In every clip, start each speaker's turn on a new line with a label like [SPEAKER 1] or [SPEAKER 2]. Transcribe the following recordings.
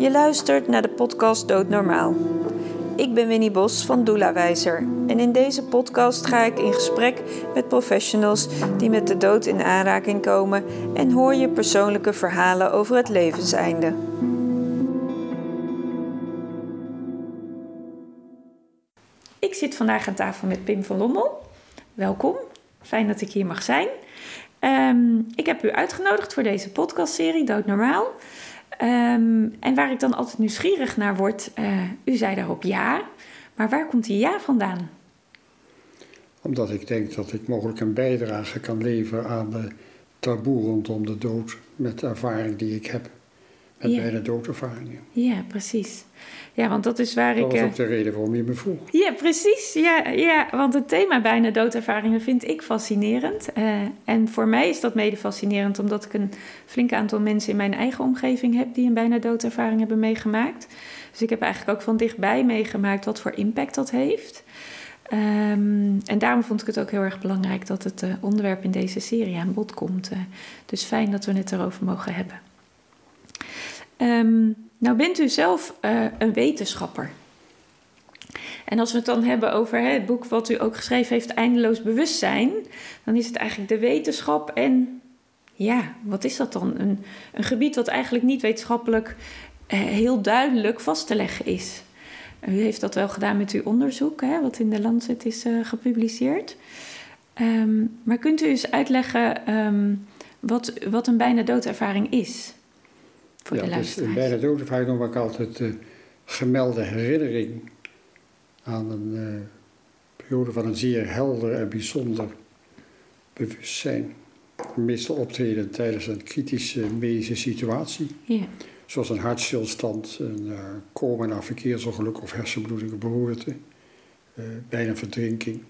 [SPEAKER 1] Je luistert naar de podcast Doodnormaal. Ik ben Winnie Bos van Doelawijzer en in deze podcast ga ik in gesprek met professionals die met de dood in aanraking komen en hoor je persoonlijke verhalen over het levenseinde. Ik zit vandaag aan tafel met Pim van Lommel. Welkom, fijn dat ik hier mag zijn. Ehm, ik heb u uitgenodigd voor deze podcastserie Doodnormaal. Um, en waar ik dan altijd nieuwsgierig naar word, uh, u zei daarop ja. Maar waar komt die ja vandaan?
[SPEAKER 2] Omdat ik denk dat ik mogelijk een bijdrage kan leveren aan de taboe rondom de dood met de ervaring die ik heb. Met ja. bijna doodervaringen.
[SPEAKER 1] Ja, precies. Ja, want dat is waar
[SPEAKER 2] dat
[SPEAKER 1] ik...
[SPEAKER 2] Dat was ook de reden waarom je me vroeg.
[SPEAKER 1] Ja, precies. Ja, ja, want het thema bijna doodervaringen vind ik fascinerend. Uh, en voor mij is dat mede fascinerend omdat ik een flink aantal mensen in mijn eigen omgeving heb die een bijna doodervaring hebben meegemaakt. Dus ik heb eigenlijk ook van dichtbij meegemaakt wat voor impact dat heeft. Um, en daarom vond ik het ook heel erg belangrijk dat het uh, onderwerp in deze serie aan bod komt. Uh, dus fijn dat we het erover mogen hebben. Um, nou bent u zelf uh, een wetenschapper. En als we het dan hebben over hè, het boek wat u ook geschreven heeft, Eindeloos Bewustzijn, dan is het eigenlijk de wetenschap en ja, wat is dat dan? Een, een gebied wat eigenlijk niet wetenschappelijk uh, heel duidelijk vast te leggen is. U heeft dat wel gedaan met uw onderzoek, hè, wat in de Lancet is uh, gepubliceerd. Um, maar kunt u eens uitleggen um, wat, wat een bijna doodervaring is? Voor
[SPEAKER 2] ja,
[SPEAKER 1] de
[SPEAKER 2] dus bijna doodervaring noem ik altijd de gemelde herinnering aan een uh, periode van een zeer helder en bijzonder bewustzijn. Meestal optreden tijdens een kritische medische situatie.
[SPEAKER 1] Ja.
[SPEAKER 2] Zoals een hartstilstand, een uh, coma na verkeersongeluk of hersenbloeding of beroerte. Uh, bijna verdrinking.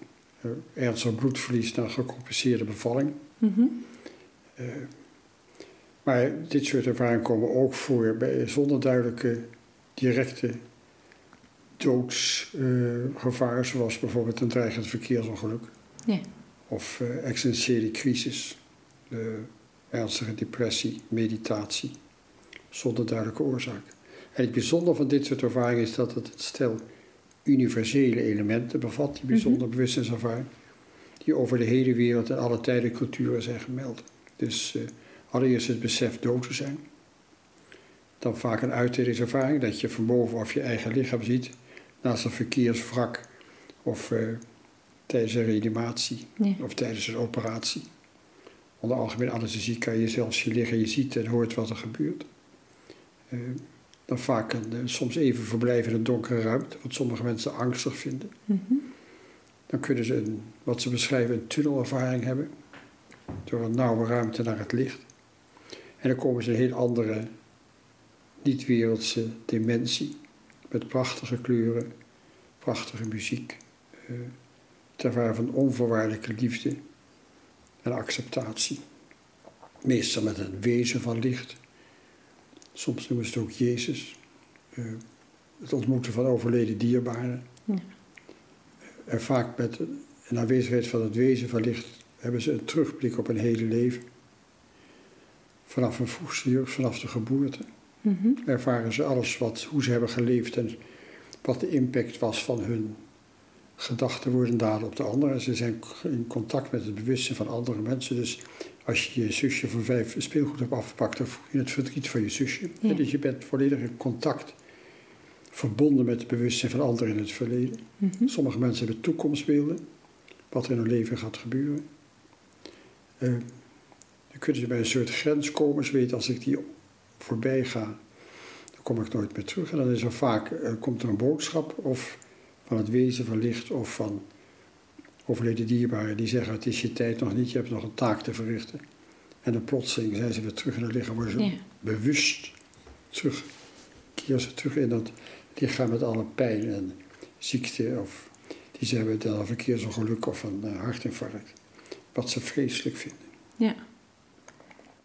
[SPEAKER 2] Ernstig bloedverlies na gecompliceerde bevalling.
[SPEAKER 1] Mm -hmm.
[SPEAKER 2] Maar dit soort ervaringen komen ook voor bij, zonder duidelijke directe doodsgevaar, zoals bijvoorbeeld een dreigend verkeersongeluk.
[SPEAKER 1] Ja.
[SPEAKER 2] Of uh, existentiële crisis, uh, ernstige depressie, meditatie, zonder duidelijke oorzaak. En het bijzondere van dit soort ervaringen is dat het een stel universele elementen bevat, die bijzonder mm -hmm. bewustzijnservaring, die over de hele wereld en alle tijden culturen zijn gemeld. Dus uh, allereerst het besef dood te zijn. Dan vaak een uitdeelingservaring, dat je van bovenaf je eigen lichaam ziet, naast een verkeerswrak of uh, tijdens een reanimatie
[SPEAKER 1] ja.
[SPEAKER 2] of tijdens een operatie. Onder algemene anesthesie kan je zelfs je liggen, je ziet en hoort wat er gebeurt. Uh, dan vaak een, uh, soms even verblijven in een donkere ruimte, wat sommige mensen angstig vinden.
[SPEAKER 1] Mm -hmm.
[SPEAKER 2] Dan kunnen ze een, wat ze beschrijven een tunnelervaring hebben, door een nauwe ruimte naar het licht. En dan komen ze een heel andere, niet-wereldse dimensie met prachtige kleuren, prachtige muziek, uh, ter waar van onvoorwaardelijke liefde en acceptatie. Meestal met een wezen van licht. Soms noemen ze het ook Jezus. Uh, het ontmoeten van overleden dierbaren.
[SPEAKER 1] Ja.
[SPEAKER 2] En vaak met een aanwezigheid van het wezen van licht hebben ze een terugblik op een hele leven. Vanaf een vroegste jeugd, vanaf de geboorte
[SPEAKER 1] mm -hmm.
[SPEAKER 2] ervaren ze alles wat, hoe ze hebben geleefd en wat de impact was van hun gedachten, woorden, daden op de anderen. Ze zijn in contact met het bewustzijn van andere mensen. Dus als je je zusje van vijf speelgoed hebt afgepakt, dan voel je het verdriet van je zusje.
[SPEAKER 1] Ja.
[SPEAKER 2] Dus je bent volledig in contact, verbonden met het bewustzijn van anderen in het verleden.
[SPEAKER 1] Mm -hmm.
[SPEAKER 2] Sommige mensen hebben toekomstbeelden, wat er in hun leven gaat gebeuren. Uh, dan kunnen ze bij een soort grens komen. Ze weten als ik die voorbij ga, dan kom ik nooit meer terug. En dan is er vaak, uh, komt er een boodschap of van het wezen van licht of van overleden dierbaren die zeggen het is je tijd nog niet, je hebt nog een taak te verrichten. En dan plotseling zijn ze weer terug in het lichaam, worden ze
[SPEAKER 1] Ja.
[SPEAKER 2] bewust terug, keren ze terug in dat lichaam met alle pijn en ziekte of die ze hebben dan een verkeersongeluk of een uh, hartinfarct. Wat ze vreselijk vinden.
[SPEAKER 1] Ja.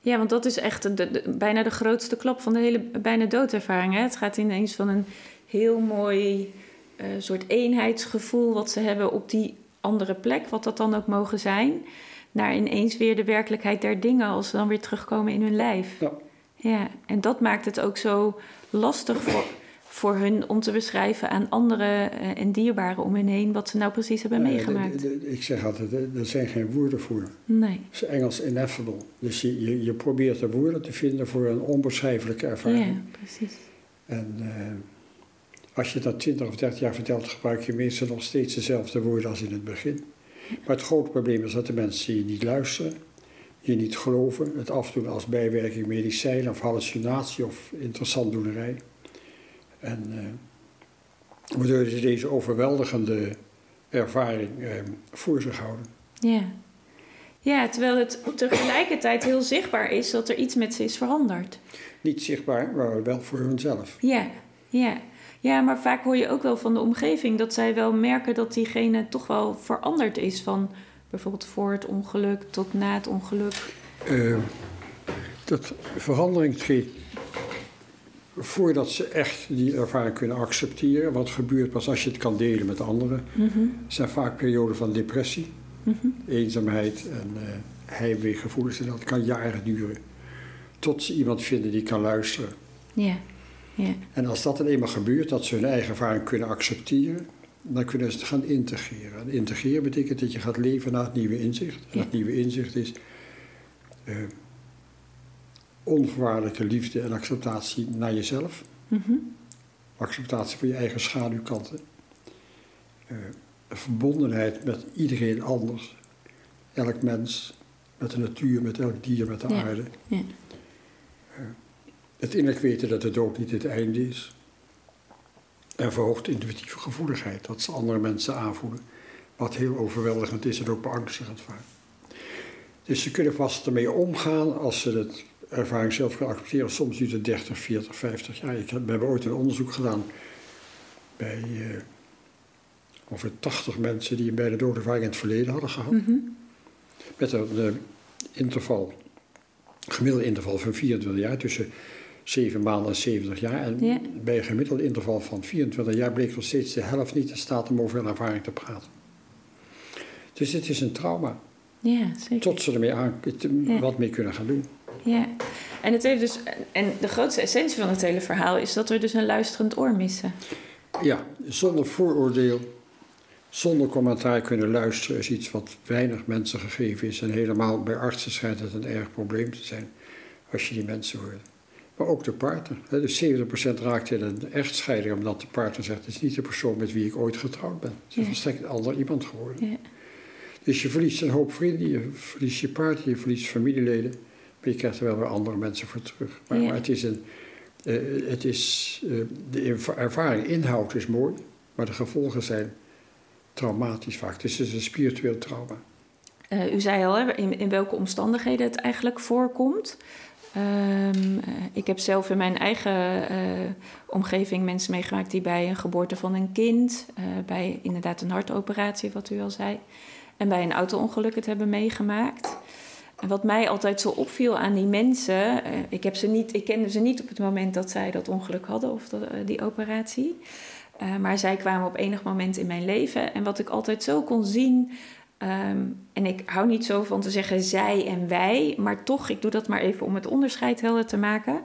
[SPEAKER 1] Ja, want dat is echt de, de, bijna de grootste klap van de hele bijna doodervaring. Hè? Het gaat ineens van een heel mooi uh, soort eenheidsgevoel wat ze hebben op die andere plek, wat dat dan ook mogen zijn, naar ineens weer de werkelijkheid der dingen als ze dan weer terugkomen in hun lijf.
[SPEAKER 2] Ja.
[SPEAKER 1] ja, en dat maakt het ook zo lastig voor, voor hun om te beschrijven aan anderen eh, en dierbaren om hen heen wat ze nou precies hebben meegemaakt.
[SPEAKER 2] de- de- ik zeg altijd, er- er zijn geen woorden voor.
[SPEAKER 1] Nee.
[SPEAKER 2] Het is Engels ineffable. Dus je, je, je probeert de woorden te vinden voor een onbeschrijfelijke ervaring.
[SPEAKER 1] Ja, precies.
[SPEAKER 2] En eh, als je dat 20 of 30 jaar vertelt, gebruik je meestal nog steeds dezelfde woorden als in het begin. Maar het grote probleem is dat de mensen je niet luisteren, je niet geloven, het afdoen als bijwerking medicijn of hallucinatie of interessant doenerij. En eh, waardoor ze deze overweldigende ervaring eh, voor zich houden.
[SPEAKER 1] Ja. Ja, terwijl het tegelijkertijd heel zichtbaar is dat er iets met ze is veranderd.
[SPEAKER 2] Niet zichtbaar, maar wel voor hunzelf.
[SPEAKER 1] Ja, ja. Ja, maar vaak hoor je ook wel van de omgeving dat zij wel merken dat diegene toch wel veranderd is. Van bijvoorbeeld voor het ongeluk tot na het ongeluk.
[SPEAKER 2] Eh, dat verandering treedt voordat ze echt die ervaring kunnen accepteren. Wat gebeurt pas als je het kan delen met anderen.
[SPEAKER 1] Mhm,
[SPEAKER 2] zijn vaak perioden van depressie,
[SPEAKER 1] mhm.
[SPEAKER 2] eenzaamheid en eh heimweegevoelens. En dat kan jaren duren. Tot ze iemand vinden die kan luisteren.
[SPEAKER 1] Ja,
[SPEAKER 2] En als dat dan eenmaal gebeurt, dat ze hun eigen ervaring kunnen accepteren, dan kunnen ze het gaan integreren. En integreren betekent dat je gaat leven naar het nieuwe inzicht. En dat nieuwe inzicht is eh, onvoorwaardelijke liefde en acceptatie naar jezelf.
[SPEAKER 1] mhm.
[SPEAKER 2] Acceptatie van je eigen schaduwkanten. Eh, verbondenheid met iedereen anders. Elk mens, met de natuur, met elk dier, met de
[SPEAKER 1] Ja.
[SPEAKER 2] aarde.
[SPEAKER 1] Ja.
[SPEAKER 2] Eh, het innerlijk weten dat de dood niet het einde is. En verhoogt intuïtieve gevoeligheid, dat ze andere mensen aanvoelen. Wat heel overweldigend is en ook beangstigend vaak. Dus ze kunnen vast ermee omgaan als ze het ervaring zelf kunnen accepteren. Soms duurt het 30, 40, 50 jaar. Ik heb, we hebben ooit een onderzoek gedaan bij eh, ongeveer 80 mensen die een bij de doodervaring in het verleden hadden gehad.
[SPEAKER 1] Mhm.
[SPEAKER 2] Met een eh, interval, gemiddelde interval van 24 jaar, tussen 7 maanden en 70 jaar. En bij een gemiddelde interval van 24 jaar bleek nog steeds de helft niet in staat om over hun ervaring te praten. Dus het is een trauma.
[SPEAKER 1] Ja, zeker.
[SPEAKER 2] Tot ze ermee aan,
[SPEAKER 1] Ja.
[SPEAKER 2] wat mee kunnen gaan doen.
[SPEAKER 1] Ja, en, het heeft dus, en de grootste essentie van het hele verhaal is dat we dus een luisterend oor missen.
[SPEAKER 2] Ja, zonder vooroordeel, zonder commentaar kunnen luisteren is iets wat weinig mensen gegeven is. En helemaal bij artsen schijnt het een erg probleem te zijn als je die mensen hoort. Maar ook de partner. Dus 70% raakt in een echtscheiding omdat de partner zegt: Het is niet de persoon met wie ik ooit getrouwd ben. Het is
[SPEAKER 1] Ja.
[SPEAKER 2] een ander iemand geworden.
[SPEAKER 1] Ja,
[SPEAKER 2] Dus je verliest een hoop vrienden, je verliest je partner, je verliest familieleden. Maar je krijgt er wel weer andere mensen voor terug. Maar,
[SPEAKER 1] Ja.
[SPEAKER 2] maar het is een. eh, het is, eh, de erva- ervaring, inhoud is mooi, maar de gevolgen zijn traumatisch vaak. Het is dus een spiritueel trauma.
[SPEAKER 1] Eh, u zei al hè, in, in welke omstandigheden het eigenlijk voorkomt. Ehm, eh, ik heb zelf in mijn eigen omgeving mensen meegemaakt die bij een geboorte van een kind, bij inderdaad een hartoperatie, wat u al zei, en bij een auto-ongeluk het hebben meegemaakt. En wat mij altijd zo opviel aan die mensen, eh, ik, heb ze niet, ik kende ze niet op het moment dat zij dat ongeluk hadden of eh, die operatie. Eh, maar zij kwamen op enig moment in mijn leven. En wat ik altijd zo kon zien. ehm, en ik hou niet zo van te zeggen zij en wij. Maar toch, ik doe dat maar even om het onderscheid helder te maken.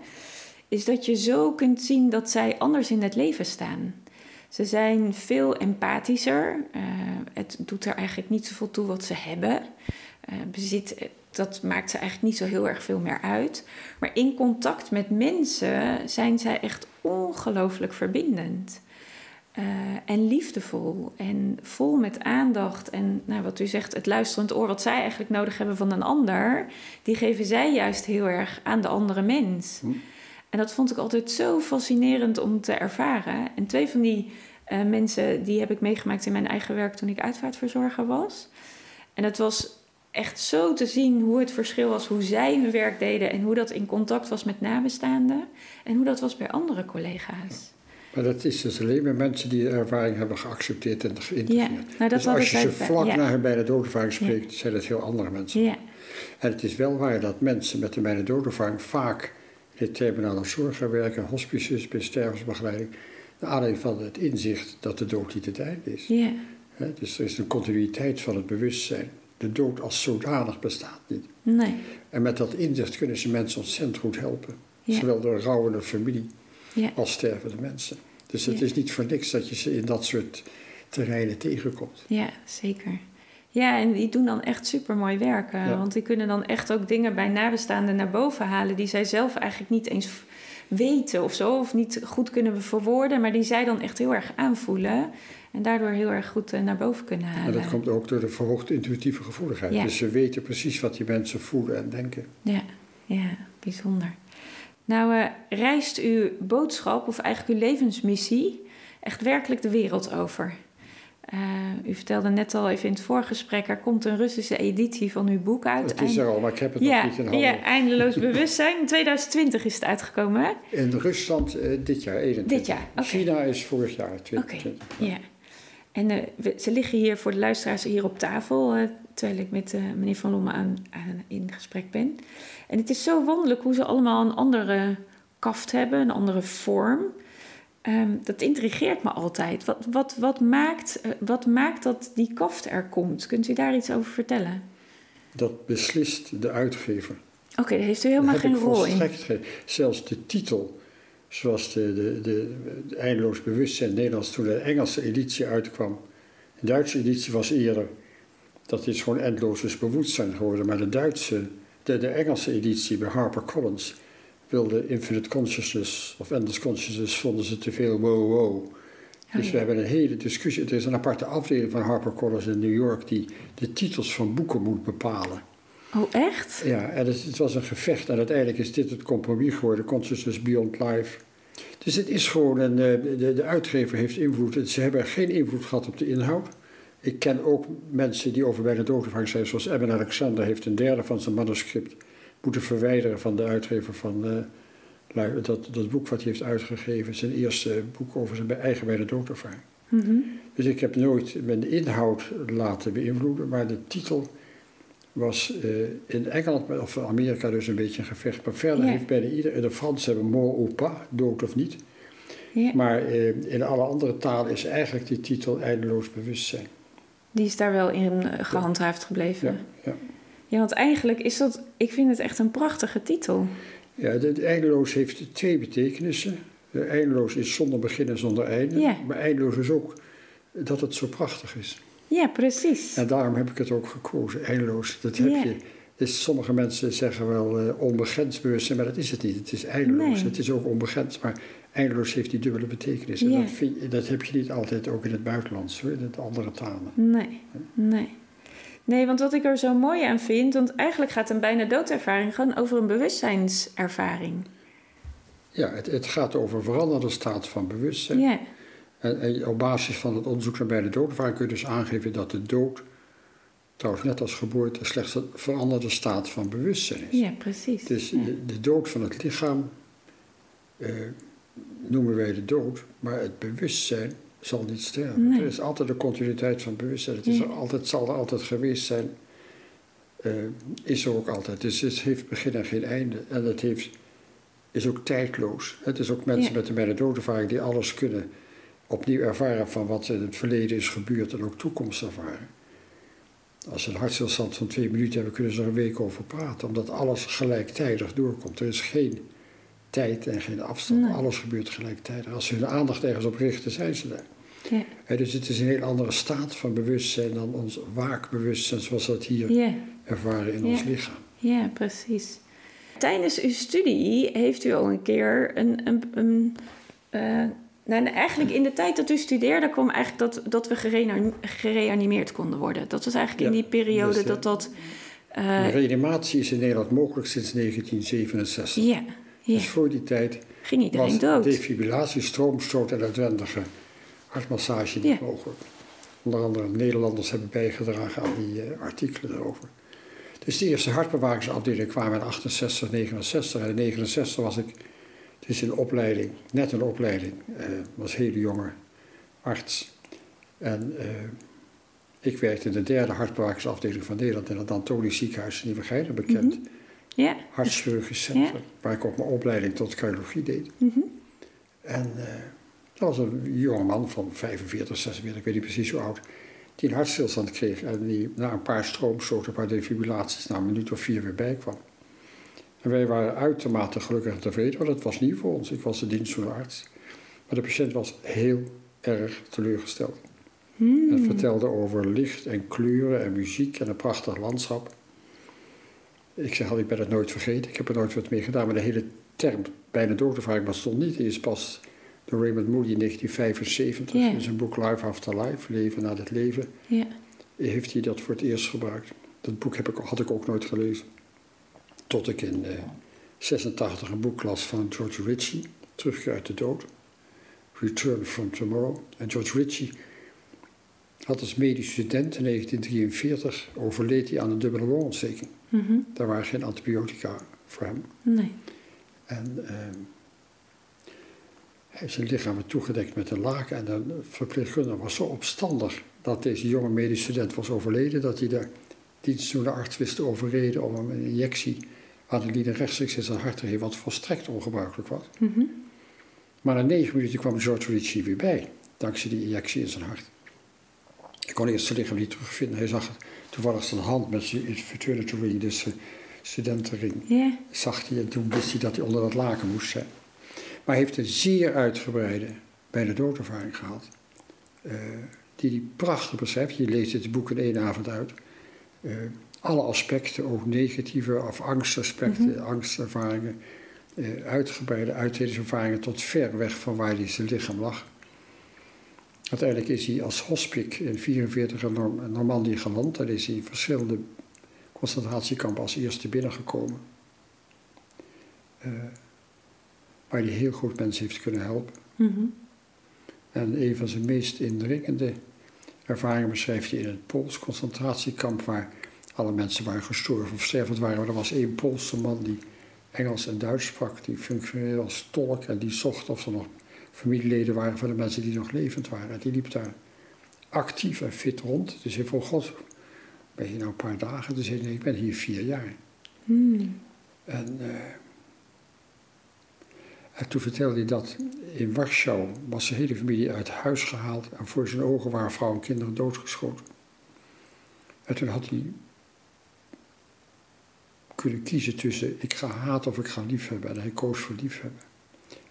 [SPEAKER 1] Is dat je zo kunt zien dat zij anders in het leven staan. Ze zijn veel empathischer. Eh, het doet er eigenlijk niet zoveel toe wat ze hebben. Eh, bezit, eh, dat maakt ze eigenlijk niet zo heel erg veel meer uit. Maar in contact met mensen zijn zij echt ongelooflijk verbindend. En liefdevol en vol met aandacht. En nou, wat u zegt, het luisterend oor, wat zij eigenlijk nodig hebben van een ander, die geven zij juist heel erg aan de andere mens.
[SPEAKER 2] Hm.
[SPEAKER 1] En dat vond ik altijd zo fascinerend om te ervaren. En twee van die eh, mensen, die heb ik meegemaakt in mijn eigen werk toen ik uitvaartverzorger was. En het was echt zo te zien hoe het verschil was, hoe zij hun werk deden en hoe dat in contact was met nabestaanden en hoe dat was bij andere collega's.
[SPEAKER 2] Maar dat is dus alleen maar mensen die de ervaring hebben geaccepteerd en
[SPEAKER 1] Ja,
[SPEAKER 2] geïntegreerd.
[SPEAKER 1] nou dat
[SPEAKER 2] dus als je ze
[SPEAKER 1] bij-
[SPEAKER 2] vlak
[SPEAKER 1] ja.
[SPEAKER 2] na hun bijna doodervaring spreekt, zijn dat heel andere mensen.
[SPEAKER 1] Ja,
[SPEAKER 2] En het is wel waar dat mensen met een bijna doodervaring vaak de terminale zorg gaan werken, hospices, bij stervensbegeleiding, naar aanleiding van het inzicht dat de dood niet het einde is.
[SPEAKER 1] ja,
[SPEAKER 2] Dus er is een continuïteit van het bewustzijn. De dood als zodanig bestaat niet.
[SPEAKER 1] nee,
[SPEAKER 2] En met dat inzicht kunnen ze mensen ontzettend goed helpen.
[SPEAKER 1] Ja.
[SPEAKER 2] Zowel de rouwende familie
[SPEAKER 1] Ja.
[SPEAKER 2] als stervende mensen. Dus het
[SPEAKER 1] Ja.
[SPEAKER 2] is niet voor niks dat je ze in dat soort terreinen tegenkomt.
[SPEAKER 1] Ja, zeker. Ja, en die doen dan echt super mooi werk. eh,
[SPEAKER 2] Ja.
[SPEAKER 1] Want die kunnen dan echt ook dingen bij nabestaanden naar boven halen die zij zelf eigenlijk niet eens weten of zo, of niet goed kunnen verwoorden, maar die zij dan echt heel erg aanvoelen en daardoor heel erg goed eh, naar boven kunnen
[SPEAKER 2] En
[SPEAKER 1] halen.
[SPEAKER 2] dat komt ook door de verhoogde intuïtieve gevoeligheid.
[SPEAKER 1] Ja.
[SPEAKER 2] Dus ze weten precies wat die mensen voelen en denken.
[SPEAKER 1] Ja, ja, bijzonder. Nou, eh, reist uw boodschap, of eigenlijk uw levensmissie, echt werkelijk de wereld over? Eh, u vertelde net al even in het voorgesprek, er komt een Russische editie van uw boek uit.
[SPEAKER 2] Het is er al, maar ik heb het
[SPEAKER 1] ja,
[SPEAKER 2] nog niet in handen.
[SPEAKER 1] ja, eindeloos bewustzijn. In 2020 is het uitgekomen, hè?
[SPEAKER 2] In Rusland eh, dit jaar, 21.
[SPEAKER 1] Dit jaar.
[SPEAKER 2] China is vorig jaar,
[SPEAKER 1] Oké,
[SPEAKER 2] 2020.
[SPEAKER 1] ja. En eh, we- ze liggen hier voor de luisteraars hier op tafel, terwijl ik met meneer Van Lomme aan, aan- in gesprek ben. En het is zo wonderlijk hoe ze allemaal een andere kaft hebben, een andere vorm. Ehm, dat intrigeert me altijd. Wat, wat, wat, maakt, eh, wat maakt dat die kaft er komt? Kunt u daar iets over vertellen?
[SPEAKER 2] Dat beslist de uitgever.
[SPEAKER 1] Oké, daar heeft u helemaal
[SPEAKER 2] Daar
[SPEAKER 1] geen rol in.
[SPEAKER 2] geen- Zelfs de titel, zoals de, de, de, de Eindeloos Bewustzijn Nederlands toen de Engelse editie uitkwam. De Duitse editie was eerder, dat is gewoon Eindeloos Bewustzijn geworden. Maar de Duitse, de, de Engelse editie bij HarperCollins wilde Infinite Consciousness of Endless Consciousness, vonden ze te veel wow wow. Dus
[SPEAKER 1] ja.
[SPEAKER 2] we hebben een hele discussie. Er is een aparte afdeling van HarperCollins in New York die de titels van boeken moet bepalen.
[SPEAKER 1] Oh, echt?
[SPEAKER 2] Ja, en het, het was een gevecht en uiteindelijk is dit het compromis geworden, Consciousness Beyond Life. Dus het is gewoon een, eh, de, de uitgever heeft invloed. Ze hebben geen invloed gehad op de inhoud. Ik ken ook mensen die over bij de zijn, zoals Eben Alexander heeft een derde van zijn manuscript moeten verwijderen van de uitgever van eh, dat, dat boek wat hij heeft uitgegeven, zijn eerste boek over zijn eigen bij de doodervaring.
[SPEAKER 1] Mhm.
[SPEAKER 2] Dus ik heb nooit mijn inhoud laten beïnvloeden, maar de titel was eh, in Engeland of Amerika dus een beetje een gevecht. Maar verder heeft bijna ieder, de Fransen hebben mort ou pas, dood of niet. Maar eh, in alle andere talen is eigenlijk die titel eindeloos bewustzijn.
[SPEAKER 1] die is daar wel in eh, gehandhaafd gebleven.
[SPEAKER 2] Ja, ja.
[SPEAKER 1] Ja, want eigenlijk is dat, ik vind het echt een prachtige titel.
[SPEAKER 2] ja de, de eindeloos heeft twee betekenissen. De eindeloos is zonder begin en zonder einde.
[SPEAKER 1] Ja.
[SPEAKER 2] Maar eindeloos is ook dat het zo prachtig is.
[SPEAKER 1] Ja, precies.
[SPEAKER 2] En daarom heb ik het ook gekozen, eindeloos. Dat heb
[SPEAKER 1] Ja.
[SPEAKER 2] je. Dus sommige mensen zeggen wel eh, onbegrensd bewustzijn, maar dat is het niet. Het is eindeloos.
[SPEAKER 1] Nee.
[SPEAKER 2] Het is ook onbegrensd, maar eindeloos heeft die dubbele betekenis. En
[SPEAKER 1] Ja.
[SPEAKER 2] dat, vind je- dat heb je niet altijd ook in het buitenlands, hoor, in het andere talen.
[SPEAKER 1] Nee, nee. Nee, want wat ik er zo mooi aan vind, want eigenlijk gaat een bijna doodervaring gewoon over een bewustzijnservaring.
[SPEAKER 2] Ja, het, het gaat over een veranderde staat van bewustzijn.
[SPEAKER 1] Ja,
[SPEAKER 2] En, en op basis van het onderzoek naar bijna doodervaring kun je dus aangeven dat de dood, trouwens net als geboorte, slechts een veranderde staat van bewustzijn is.
[SPEAKER 1] ja precies.
[SPEAKER 2] Dus
[SPEAKER 1] ja.
[SPEAKER 2] de, de dood van het lichaam eh, noemen wij de dood, maar het bewustzijn zal niet sterven.
[SPEAKER 1] Nee.
[SPEAKER 2] Er is altijd een continuïteit van bewustzijn. Het is
[SPEAKER 1] Ja.
[SPEAKER 2] er altijd, zal er altijd geweest zijn. Eh, is er ook altijd. Dus het heeft begin en geen einde. En het heeft, is ook tijdloos. Het is ook mensen
[SPEAKER 1] Ja.
[SPEAKER 2] met een bijna doodervaring die alles kunnen opnieuw ervaren van wat in het verleden is gebeurd en ook toekomst ervaren. Als ze een hartstilstand van twee minuten hebben, kunnen ze er een week over praten, omdat alles gelijktijdig doorkomt. Er is geen tijd en geen afstand.
[SPEAKER 1] Nee.
[SPEAKER 2] Alles gebeurt gelijktijdig. Als ze hun aandacht ergens op richten, zijn ze daar.
[SPEAKER 1] Ja,
[SPEAKER 2] dus het is een heel andere staat van bewustzijn dan ons waakbewustzijn, zoals we dat hier
[SPEAKER 1] ja,
[SPEAKER 2] ervaren in
[SPEAKER 1] Ja.
[SPEAKER 2] ons lichaam.
[SPEAKER 1] ja, precies. Tijdens uw studie heeft u al een keer een. een, een eh, nou, eigenlijk in de tijd dat u studeerde kwam eigenlijk dat, dat we gereani- gereanimeerd konden worden. Dat was eigenlijk in die periode
[SPEAKER 2] dus, eh,
[SPEAKER 1] dat dat.
[SPEAKER 2] De
[SPEAKER 1] eh,
[SPEAKER 2] reanimatie is in Nederland mogelijk sinds 1967.
[SPEAKER 1] ja, ja,
[SPEAKER 2] Dus voor die tijd
[SPEAKER 1] ging iedereen
[SPEAKER 2] was
[SPEAKER 1] dood.
[SPEAKER 2] defibrillatie, stroomstoot en uitwendige hartmassage niet
[SPEAKER 1] Ja.
[SPEAKER 2] mogelijk. Onder andere Nederlanders hebben bijgedragen aan die eh, artikelen daarover. Dus de eerste hartbewakingsafdeling kwamen in 68, 69. En in 69 was ik dus in opleiding, net een opleiding, eh was hele jonge arts. En eh, ik werkte in de derde hartbewakingsafdeling van Nederland in het Antonisch ziekenhuis in Nieuwegein, bekend
[SPEAKER 1] Mhm. Ja,
[SPEAKER 2] hartchirurgisch centrum, waar ik ook mijn opleiding tot cardiologie deed.
[SPEAKER 1] mhm.
[SPEAKER 2] En eh, dat was een jonge man van 45, 46, ik weet niet precies hoe oud, die een hartstilstand kreeg en die na een paar stroomstoten, een paar defibrillaties, na een minuut of vier weer bijkwam. En wij waren uitermate gelukkig en tevreden, want dat was nieuw voor ons. Ik was de dienstdoende arts. Maar de patiënt was heel erg teleurgesteld.
[SPEAKER 1] Hmm.
[SPEAKER 2] En vertelde over licht en kleuren en muziek en een prachtig landschap. Ik zeg al, ik ben het nooit vergeten. Ik heb er nooit wat mee gedaan. Maar de hele term bijna doodervaring bestond niet. Die is pas door Raymond Moody in 1975
[SPEAKER 1] Ja.
[SPEAKER 2] in zijn boek Life After Life, Leven na het leven,
[SPEAKER 1] Ja.
[SPEAKER 2] heeft hij dat voor het eerst gebruikt. Dat boek heb ik, had ik ook nooit gelezen. Tot ik in eh 86 een boek las van George Ritchie, Terugkeer uit de dood. Return from Tomorrow. En George Ritchie had als medisch student in 1943 overleed hij aan een dubbele longontsteking.
[SPEAKER 1] Mhm.
[SPEAKER 2] Daar waren geen antibiotica voor hem.
[SPEAKER 1] Nee.
[SPEAKER 2] En ehm, hij zijn lichaam werd toegedekt met een laken. En de verpleegkundige was zo opstandig dat deze jonge medisch student was overleden, dat hij de dienstdoende arts wist te overreden om hem een injectie adrenaline rechtstreeks in zijn hart te geven, wat volstrekt ongebruikelijk was.
[SPEAKER 1] Mhm.
[SPEAKER 2] Maar na negen minuten kwam George Ritchie weer bij, dankzij die injectie in zijn hart. Ik kon eerst zijn lichaam niet terugvinden. Hij zag het toevallig zijn hand met zijn fraternity ring, dus zijn studentenring,
[SPEAKER 1] Ja.
[SPEAKER 2] zag hij en toen wist hij dat hij onder dat laken moest zijn. Maar hij heeft een zeer uitgebreide bijna doodervaring gehad. eh, die hij prachtig beschrijft. Je leest het boek in één avond uit. Eh, alle aspecten, ook negatieve of angstaspecten, angstervaringen. eh, uitgebreide uitredingservaringen tot ver weg van waar hij zijn lichaam lag. Uiteindelijk is hij als hospik in 1944 in Norm- Normandië geland. Daar is hij in verschillende concentratiekampen als eerste binnengekomen. Eh, waar hij heel goed mensen heeft kunnen helpen.
[SPEAKER 1] Mhm.
[SPEAKER 2] En een van zijn meest indringende ervaringen beschrijft hij in het Pools concentratiekamp, waar alle mensen waren gestorven of stervend waren. Maar er was één Poolse man die Engels en Duits sprak, die functioneerde als tolk en die zocht of er nog familieleden waren van de mensen die nog levend waren. En die liep daar actief en fit rond. Dus hij vroeg, God, ben je nou een paar dagen? Dus hij zei, nee, ik ben hier vier jaar.
[SPEAKER 1] Hmm.
[SPEAKER 2] En, eh, en toen vertelde hij dat in Warschau was zijn hele familie uit huis gehaald en voor zijn ogen waren vrouw en kinderen doodgeschoten. En toen had hij kunnen kiezen tussen ik ga haten of ik ga liefhebben. En hij koos voor liefhebben.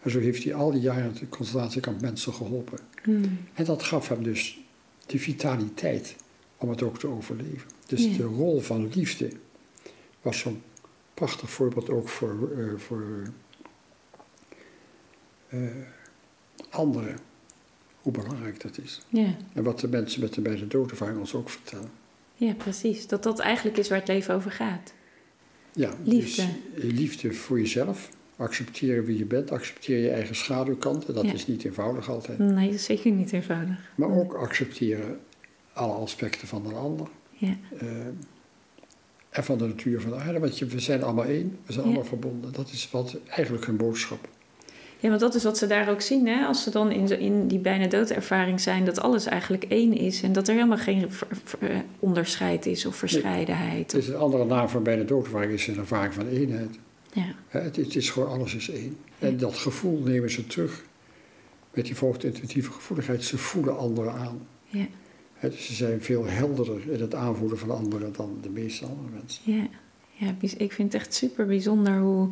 [SPEAKER 2] En zo heeft hij al die jaren in het concentratiekamp mensen geholpen.
[SPEAKER 1] Hmm.
[SPEAKER 2] En dat gaf hem dus de vitaliteit om het ook te overleven. Dus de rol van liefde was zo'n prachtig voorbeeld ook voor, eh, voor eh, anderen. Hoe belangrijk dat is.
[SPEAKER 1] Ja.
[SPEAKER 2] En wat de mensen met de beide doodervaring ons ook vertellen.
[SPEAKER 1] ja, precies. Dat dat eigenlijk is waar het leven over gaat.
[SPEAKER 2] Ja,
[SPEAKER 1] Liefde.
[SPEAKER 2] Dus, eh, liefde voor jezelf. Accepteren wie je bent. Accepteer je eigen schaduwkanten. Dat
[SPEAKER 1] Ja.
[SPEAKER 2] is niet eenvoudig altijd.
[SPEAKER 1] Nee, dat is zeker niet eenvoudig.
[SPEAKER 2] Maar ook accepteren alle aspecten van een ander.
[SPEAKER 1] Ja.
[SPEAKER 2] Eh, en van de natuur van de aarde. Want je, we zijn allemaal één, we zijn
[SPEAKER 1] Ja.
[SPEAKER 2] allemaal verbonden. Dat is wat, eigenlijk hun boodschap.
[SPEAKER 1] Ja, want dat is wat ze daar ook zien, hè? Als ze dan in, in die bijna doodervaring zijn, dat alles eigenlijk één is en dat er helemaal geen ver- ver- eh, onderscheid is of verscheidenheid.
[SPEAKER 2] Het is een andere naam voor bijna doodervaring, is een ervaring van eenheid.
[SPEAKER 1] Ja,
[SPEAKER 2] Het, het is gewoon alles is één. En dat gevoel nemen ze terug met die verhoogde intuïtieve gevoeligheid. Ze voelen anderen aan.
[SPEAKER 1] ja,
[SPEAKER 2] dus ze zijn veel helderder in het aanvoelen van anderen dan de meeste andere mensen.
[SPEAKER 1] ja. ja ik vind het echt super bijzonder hoe,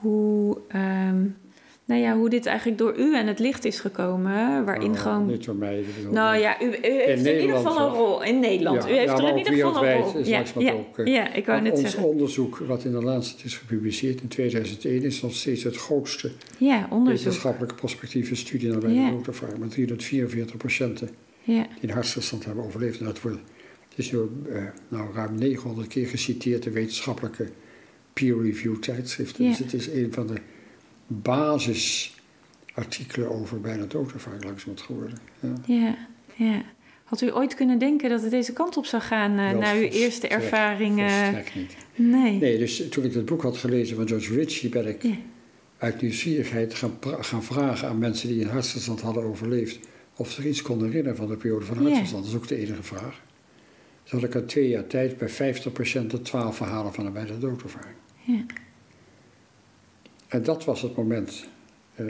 [SPEAKER 1] hoe, ehm, nou ja, hoe dit eigenlijk door u aan het licht is gekomen. Waarin
[SPEAKER 2] Nou,
[SPEAKER 1] gewoon.
[SPEAKER 2] Niet door mij.
[SPEAKER 1] Nou ja, u, u heeft in, ieder geval een rol in Nederland.
[SPEAKER 2] Ja,
[SPEAKER 1] u heeft
[SPEAKER 2] ja,
[SPEAKER 1] er in ieder geval een rol. Ja, ja,
[SPEAKER 2] ook, eh,
[SPEAKER 1] ja, ik wou net
[SPEAKER 2] ons
[SPEAKER 1] zeggen.
[SPEAKER 2] onderzoek, wat in de Lancet is gepubliceerd in 2001, is nog steeds het grootste
[SPEAKER 1] Ja, onderzoek.
[SPEAKER 2] wetenschappelijke prospectieve studie naar
[SPEAKER 1] Ja.
[SPEAKER 2] doodervaring. Met 344 patiënten
[SPEAKER 1] Ja,
[SPEAKER 2] die een hartstilstand hebben overleefd. En dat wordt, het is door eh, nou, ruim 900 keer geciteerd in wetenschappelijke peer-review tijdschriften.
[SPEAKER 1] Ja.
[SPEAKER 2] Dus het is een van de basisartikelen over bijna doodervaring langzamerhand geworden. Ja.
[SPEAKER 1] ja, ja. Had u ooit kunnen denken dat het deze kant op zou gaan eh,
[SPEAKER 2] Dat
[SPEAKER 1] na uw eerste ervaring? eh,
[SPEAKER 2] Volstrekt niet.
[SPEAKER 1] nee.
[SPEAKER 2] Nee, dus toen ik het boek had gelezen van George Ritchie, ben ik
[SPEAKER 1] Ja.
[SPEAKER 2] uit nieuwsgierigheid gaan, gaan vragen aan mensen die een hartstilstand hadden overleefd. of ze iets konden herinneren van de periode van hartstilstand. Dat is ook de enige vraag. Dus had ik in twee jaar tijd bij 50% patiënten 12 verhalen van een bijna doodervaring.
[SPEAKER 1] Ja.
[SPEAKER 2] En dat was het moment eh,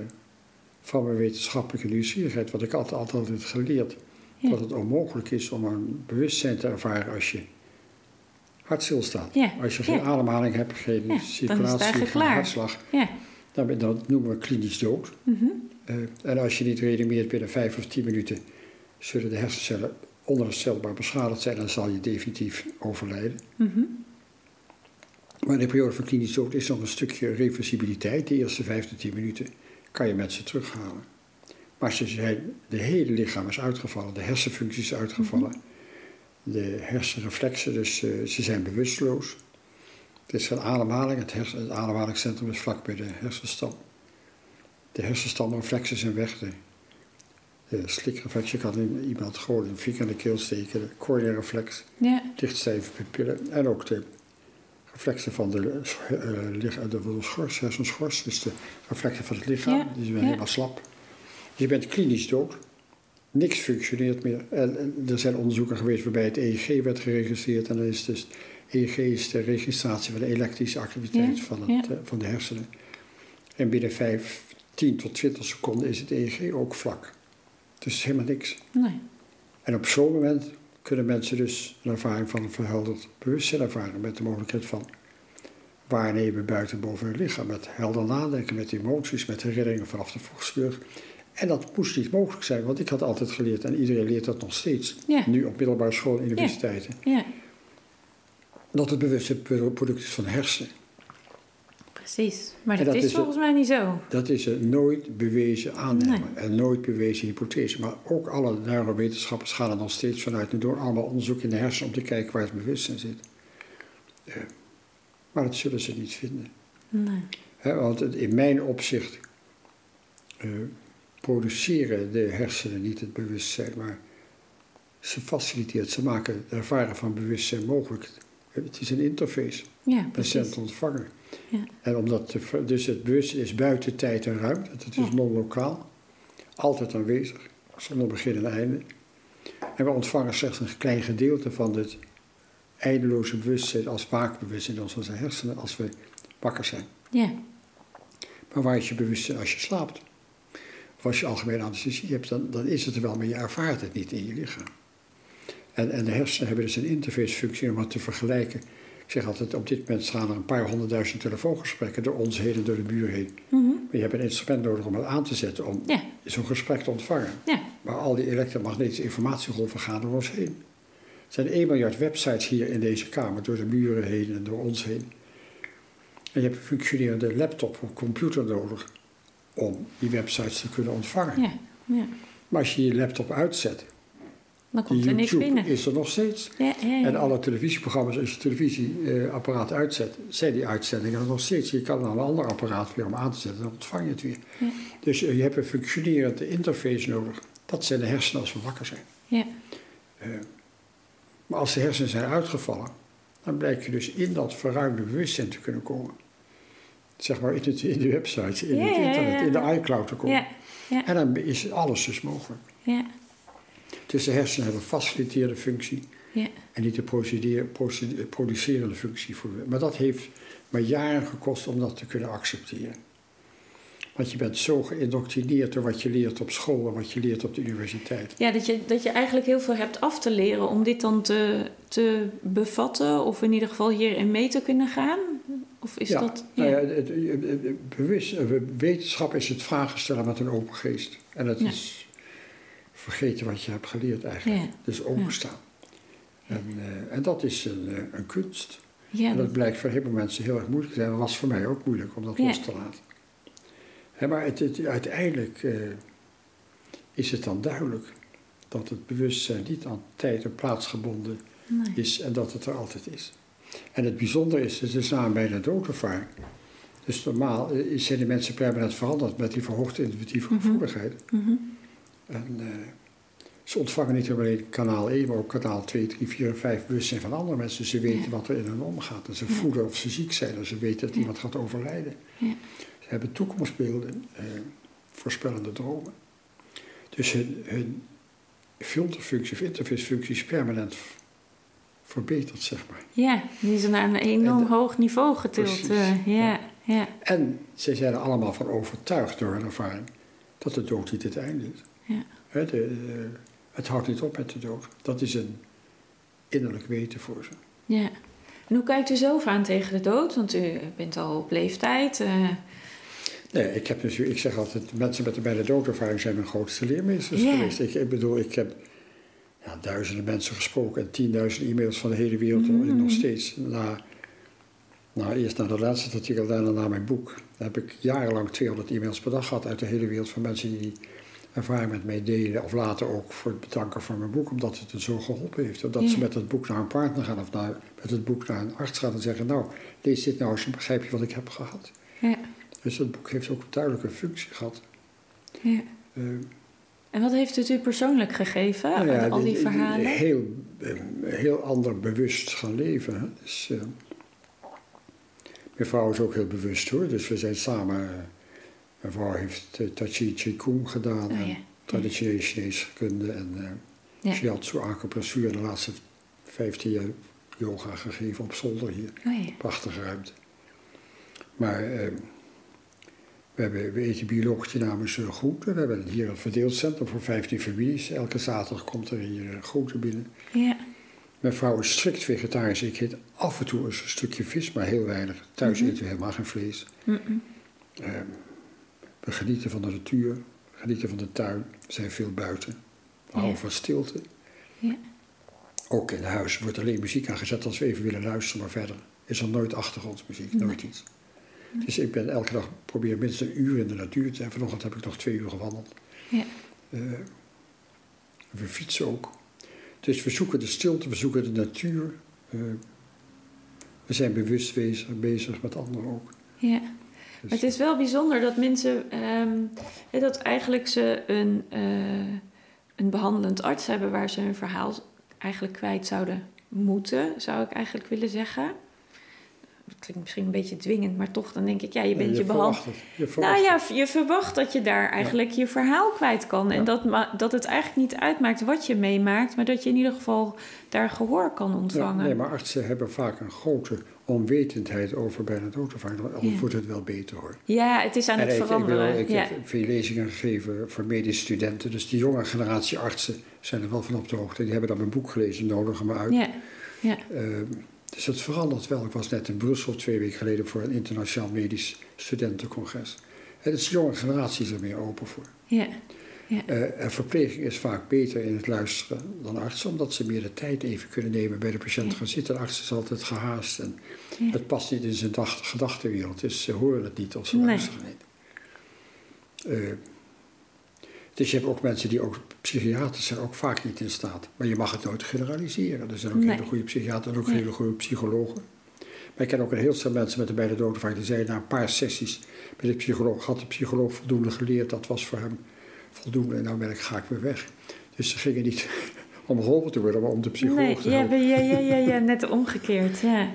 [SPEAKER 2] van mijn wetenschappelijke nieuwsgierigheid. Wat ik altijd, altijd had geleerd.
[SPEAKER 1] Ja.
[SPEAKER 2] Dat het onmogelijk is om een bewustzijn te ervaren als je hart stilstaat.
[SPEAKER 1] Ja,
[SPEAKER 2] Als je geen
[SPEAKER 1] ja.
[SPEAKER 2] ademhaling hebt, geen circulatie, geen hartslag,
[SPEAKER 1] Ja.
[SPEAKER 2] dan, ben- noemen we klinisch dood.
[SPEAKER 1] Mhm.
[SPEAKER 2] Eh, en als je niet reanimeert binnen vijf of tien minuten, zullen de hersencellen onherstelbaar beschadigd zijn, dan zal je definitief overlijden.
[SPEAKER 1] Mhm.
[SPEAKER 2] Maar in de periode van klinisch dood is nog een stukje reversibiliteit. De eerste vijf tot tien minuten kan je mensen terughalen. Maar als je zijn, de hele lichaam is uitgevallen, de hersenfunctie is uitgevallen, de hersenreflexen, dus eh, ze zijn bewusteloos. Het is geen ademhaling, het, hersen, het ademhalingscentrum is vlak bij de hersenstam. De hersenstamreflexen zijn weg. De, de slikreflex, je kan iemand gewoon een vinger in de keel steken. De corneareflex,
[SPEAKER 1] Ja.
[SPEAKER 2] dichtstijve pupillen. En ook de reflexen van de, eh, lich- de, de schors, hersenschors. Dus de reflexen van het lichaam.
[SPEAKER 1] Ja,
[SPEAKER 2] Die zijn
[SPEAKER 1] ja.
[SPEAKER 2] helemaal slap. Je bent klinisch dood. Niks functioneert meer. En, en er zijn onderzoeken geweest waarbij het EEG werd geregistreerd. En dan is dus, EEG is de registratie van de elektrische activiteit
[SPEAKER 1] Ja,
[SPEAKER 2] van, het, eh, van de hersenen. En binnen 5, 10 tot 20 seconden is het EEG ook vlak. Dus helemaal niks.
[SPEAKER 1] Nee.
[SPEAKER 2] En op zo'n moment kunnen mensen dus een ervaring van een verhelderd bewustzijn ervaren. Met de mogelijkheid van waarnemen buiten boven hun lichaam. Met helder nadenken, met emoties, met herinneringen vanaf de vroegste jeugd. En dat moest niet mogelijk zijn, want ik had altijd geleerd, en iedereen leert dat nog steeds,
[SPEAKER 1] Ja.
[SPEAKER 2] nu op middelbare school en universiteiten,
[SPEAKER 1] Ja.
[SPEAKER 2] dat het bewustzijn pro- product is van hersenen.
[SPEAKER 1] Precies. Maar dat,
[SPEAKER 2] dat
[SPEAKER 1] is
[SPEAKER 2] is
[SPEAKER 1] volgens mij niet zo.
[SPEAKER 2] Dat is een nooit bewezen aanname en nooit bewezen hypothese. Maar ook alle neurowetenschappers gaan er nog steeds vanuit en doen allemaal onderzoek in de hersenen om te kijken waar het bewustzijn zit. Maar dat zullen ze niet vinden.
[SPEAKER 1] Nee.
[SPEAKER 2] Want het- in mijn opzicht eh, produceren de hersenen niet het bewustzijn, maar ze faciliteren, ze maken het ervaren van bewustzijn mogelijk. Het is een interface,
[SPEAKER 1] Ja, precies.
[SPEAKER 2] patiënt-ontvanger.
[SPEAKER 1] Ja.
[SPEAKER 2] En omdat de, dus het bewustzijn is buiten tijd en ruimte, het is
[SPEAKER 1] Ja.
[SPEAKER 2] non-lokaal, altijd aanwezig, zonder begin en einde. En we ontvangen slechts een klein gedeelte van het eindeloze bewustzijn als waakbewustzijn in onze hersenen als we wakker zijn.
[SPEAKER 1] Ja.
[SPEAKER 2] Maar waar is je bewustzijn als je slaapt? Of als je algemene anesthesie hebt, dan, dan is het er wel, maar je ervaart het niet in je lichaam. En, en de hersenen hebben dus een interfacefunctie om het te vergelijken. Ik zeg altijd, op dit moment staan er een paar honderdduizend telefoongesprekken door ons heen en door de buur heen.
[SPEAKER 1] Mhm.
[SPEAKER 2] Maar je hebt een instrument nodig om het aan te zetten, om
[SPEAKER 1] Ja.
[SPEAKER 2] zo'n gesprek te ontvangen.
[SPEAKER 1] Ja.
[SPEAKER 2] Maar al die elektromagnetische informatiegolven gaan door ons heen. Er zijn 1 miljard websites hier in deze kamer, door de muren heen en door ons heen. En je hebt een functionerende laptop of computer nodig om die websites te kunnen ontvangen.
[SPEAKER 1] Ja. Ja.
[SPEAKER 2] Maar als je je laptop uitzet,
[SPEAKER 1] Dan komt er niks
[SPEAKER 2] YouTube
[SPEAKER 1] binnen.
[SPEAKER 2] is er nog steeds.
[SPEAKER 1] Ja, ja, ja.
[SPEAKER 2] En alle televisieprogramma's, als je televisieapparaat uitzet, zijn die uitzendingen er nog steeds. Je kan dan een ander apparaat weer om aan te zetten, dan ontvang je het weer. Dus eh, je hebt een functionerende interface nodig. Dat zijn de hersenen als we wakker zijn.
[SPEAKER 1] Ja.
[SPEAKER 2] Eh, maar als de hersenen zijn uitgevallen, dan blijkt je dus in dat verruimde bewustzijn te kunnen komen. Zeg maar in, het, in de websites, in het internet, in de iCloud te komen.
[SPEAKER 1] Ja. Ja.
[SPEAKER 2] En dan is alles dus mogelijk.
[SPEAKER 1] Ja.
[SPEAKER 2] Dus de hersenen hebben een faciliterende functie
[SPEAKER 1] Ja.
[SPEAKER 2] en niet de procedure- producerende functie. Voor, maar dat heeft maar jaren gekost om dat te kunnen accepteren. Want je bent zo geïndoctrineerd door wat je leert op school en wat je leert op de universiteit.
[SPEAKER 1] Ja, dat je, dat je eigenlijk heel veel hebt af te leren om dit dan te, te bevatten, of in ieder geval hierin mee te kunnen gaan? Of is
[SPEAKER 2] ja,
[SPEAKER 1] dat.
[SPEAKER 2] nou ja, het, het- het- het bewust, eh, wetenschap is het vragen stellen met een open geest. En
[SPEAKER 1] Ja.
[SPEAKER 2] is vergeten wat je hebt geleerd eigenlijk.
[SPEAKER 1] Ja.
[SPEAKER 2] Dus openstaan. En, eh, en dat is een, eh, een kunst.
[SPEAKER 1] ja,
[SPEAKER 2] en dat
[SPEAKER 1] dat-
[SPEAKER 2] blijkt voor heel veel mensen heel erg moeilijk te zijn. Dat was voor mij ook moeilijk om dat los te laten. Hè, maar het, het- uiteindelijk eh, is het dan duidelijk dat het bewustzijn niet aan tijd en plaats gebonden
[SPEAKER 1] nee.
[SPEAKER 2] is en dat het er altijd is. En het bijzondere is, het is na een bijna doodervaring. Dus normaal zijn de mensen permanent veranderd met die verhoogde intuïtieve
[SPEAKER 1] Mhm.
[SPEAKER 2] gevoeligheid.
[SPEAKER 1] Mhm.
[SPEAKER 2] En eh, ze ontvangen niet alleen kanaal 1, maar ook kanaal 2, 3, 4 en 5 bewustzijn van andere mensen. Ze weten
[SPEAKER 1] Ja.
[SPEAKER 2] wat er in hen omgaat. En ze
[SPEAKER 1] Ja.
[SPEAKER 2] voelen of ze ziek zijn. En ze weten dat iemand gaat overlijden. Ze hebben toekomstbeelden, eh, voorspellende dromen. Dus hun, hun filterfunctie of interfacefunctie is permanent verbeterd, zeg maar.
[SPEAKER 1] Ja, die is naar een enorm
[SPEAKER 2] En
[SPEAKER 1] hoog niveau getild. Eh, ja,
[SPEAKER 2] ja.
[SPEAKER 1] ja.
[SPEAKER 2] En ze zijn er allemaal van overtuigd door hun ervaring dat de dood niet het einde is.
[SPEAKER 1] Ja.
[SPEAKER 2] Hè, de, de- het houdt niet op met de dood. Dat is een innerlijk weten voor ze.
[SPEAKER 1] Ja. En hoe kijkt u zelf aan tegen de dood? Want u bent al op leeftijd. Uh...
[SPEAKER 2] Nee, ik, heb dus, ik zeg altijd, mensen met een bij de doodervaring zijn mijn grootste leermeesters geweest. Ik, ik, bedoel, ik heb ja, duizenden mensen gesproken en tienduizenden e-mails van de hele wereld mm. nog steeds. Na, nou, eerst naar de laatste artikel, daarna naar mijn boek. Dan heb ik jarenlang 200 e-mails per dag gehad uit de hele wereld van mensen die ervaring met mij delen. Of later ook voor het bedanken voor mijn boek, omdat het er zo geholpen heeft. Omdat ze met het boek naar een partner gaan of naar, met het boek naar een arts gaan en zeggen: Nou, lees dit nou eens en begrijp je wat ik heb gehad. Ja. Dus dat boek heeft ook een duidelijke functie gehad.
[SPEAKER 1] Ja. Uh, en wat heeft het u persoonlijk gegeven, nou ja, al die verhalen?
[SPEAKER 2] Heel, heel ander bewust gaan leven. Dus, uh, mijn vrouw is ook heel bewust hoor, dus we zijn samen mijn vrouw heeft uh, Tai Chi Chi Kung gedaan, oh, ja. traditionele Chinese kunde en uh, ja. shiatsu acupressuur de laatste 15 jaar yoga gegeven op zolder hier. Oh. Prachtige ruimte. Maar uh, we, hebben, we eten biologische namens uh, groenten. We hebben hier een verdeeld centrum voor 15 families. Elke zaterdag komt er hier groente binnen. Ja. Mijn vrouw is strikt vegetarisch. Ik eet af en toe een stukje vis, maar heel weinig. Thuis mm eten we helemaal geen vlees. Mm -mm. We genieten van de natuur, we genieten van de tuin, we zijn veel buiten. We houden van stilte. Ja. Ook in huis wordt alleen muziek aangezet als we even willen luisteren, maar verder is er nooit achtergrondmuziek, nooit iets. Dus ik ben elke dag probeer minstens een uur in de natuur te zijn. Vanochtend heb ik nog twee uur gewandeld. Ja. Uh, we fietsen ook. Dus we zoeken de stilte, we zoeken de natuur. Uh, we zijn bewust bezig, bezig met anderen ook.
[SPEAKER 1] Ja. Dus het is wel bijzonder dat mensen, um, dat eigenlijk ze een, uh, een behandelend arts hebben waar ze hun verhaal eigenlijk kwijt zouden moeten, zou ik eigenlijk willen zeggen. Dat klinkt misschien een beetje dwingend, maar toch dan denk ik, ja, je bent je, je behandeld. Nou ja, je verwacht dat je daar eigenlijk je verhaal kwijt kan. En dat, dat het eigenlijk niet uitmaakt wat je meemaakt, maar dat je in ieder geval daar gehoor kan ontvangen.
[SPEAKER 2] nee, maar artsen hebben vaak een grote onwetendheid over bijna doodvervanging. Al wordt het wel beter hoor.
[SPEAKER 1] Ja, het is aan het veranderen.
[SPEAKER 2] Ik, heb veel lezingen gegeven voor medische studenten. Dus die jonge generatie artsen zijn er wel van op de hoogte. Die hebben dan mijn boek gelezen, nodigen me uit. Ja. Ja. Uh, dus het verandert wel. Ik was net in Brussel twee weken geleden voor een internationaal medisch studentencongres. En dus de jonge generatie is er meer open voor. Ja. Ja. Uh, en verpleging is vaak beter in het luisteren dan artsen, omdat ze meer de tijd even kunnen nemen bij de patiënt gaan zitten. De arts is altijd gehaast en het past niet in zijn gedachtenwereld, dus ze horen het niet of ze luisteren niet. Uh, dus je hebt ook mensen die ook psychiaters zijn ook vaak niet in staat. Maar je mag het nooit generaliseren. Er zijn ook hele goede psychiaters en ook hele goede psychologen. Maar ik ken ook een heel stel mensen met de beide dodenvaart die zeiden na een paar sessies bij de psycholoog had de psycholoog voldoende geleerd. Dat was voor hem voldoende en nou ben ik, ga ik weer weg. Dus ze gingen niet om geholpen te worden, maar om de psycholoog nee, te helpen.
[SPEAKER 1] Ja, ja, ja, ja, net omgekeerd, ja.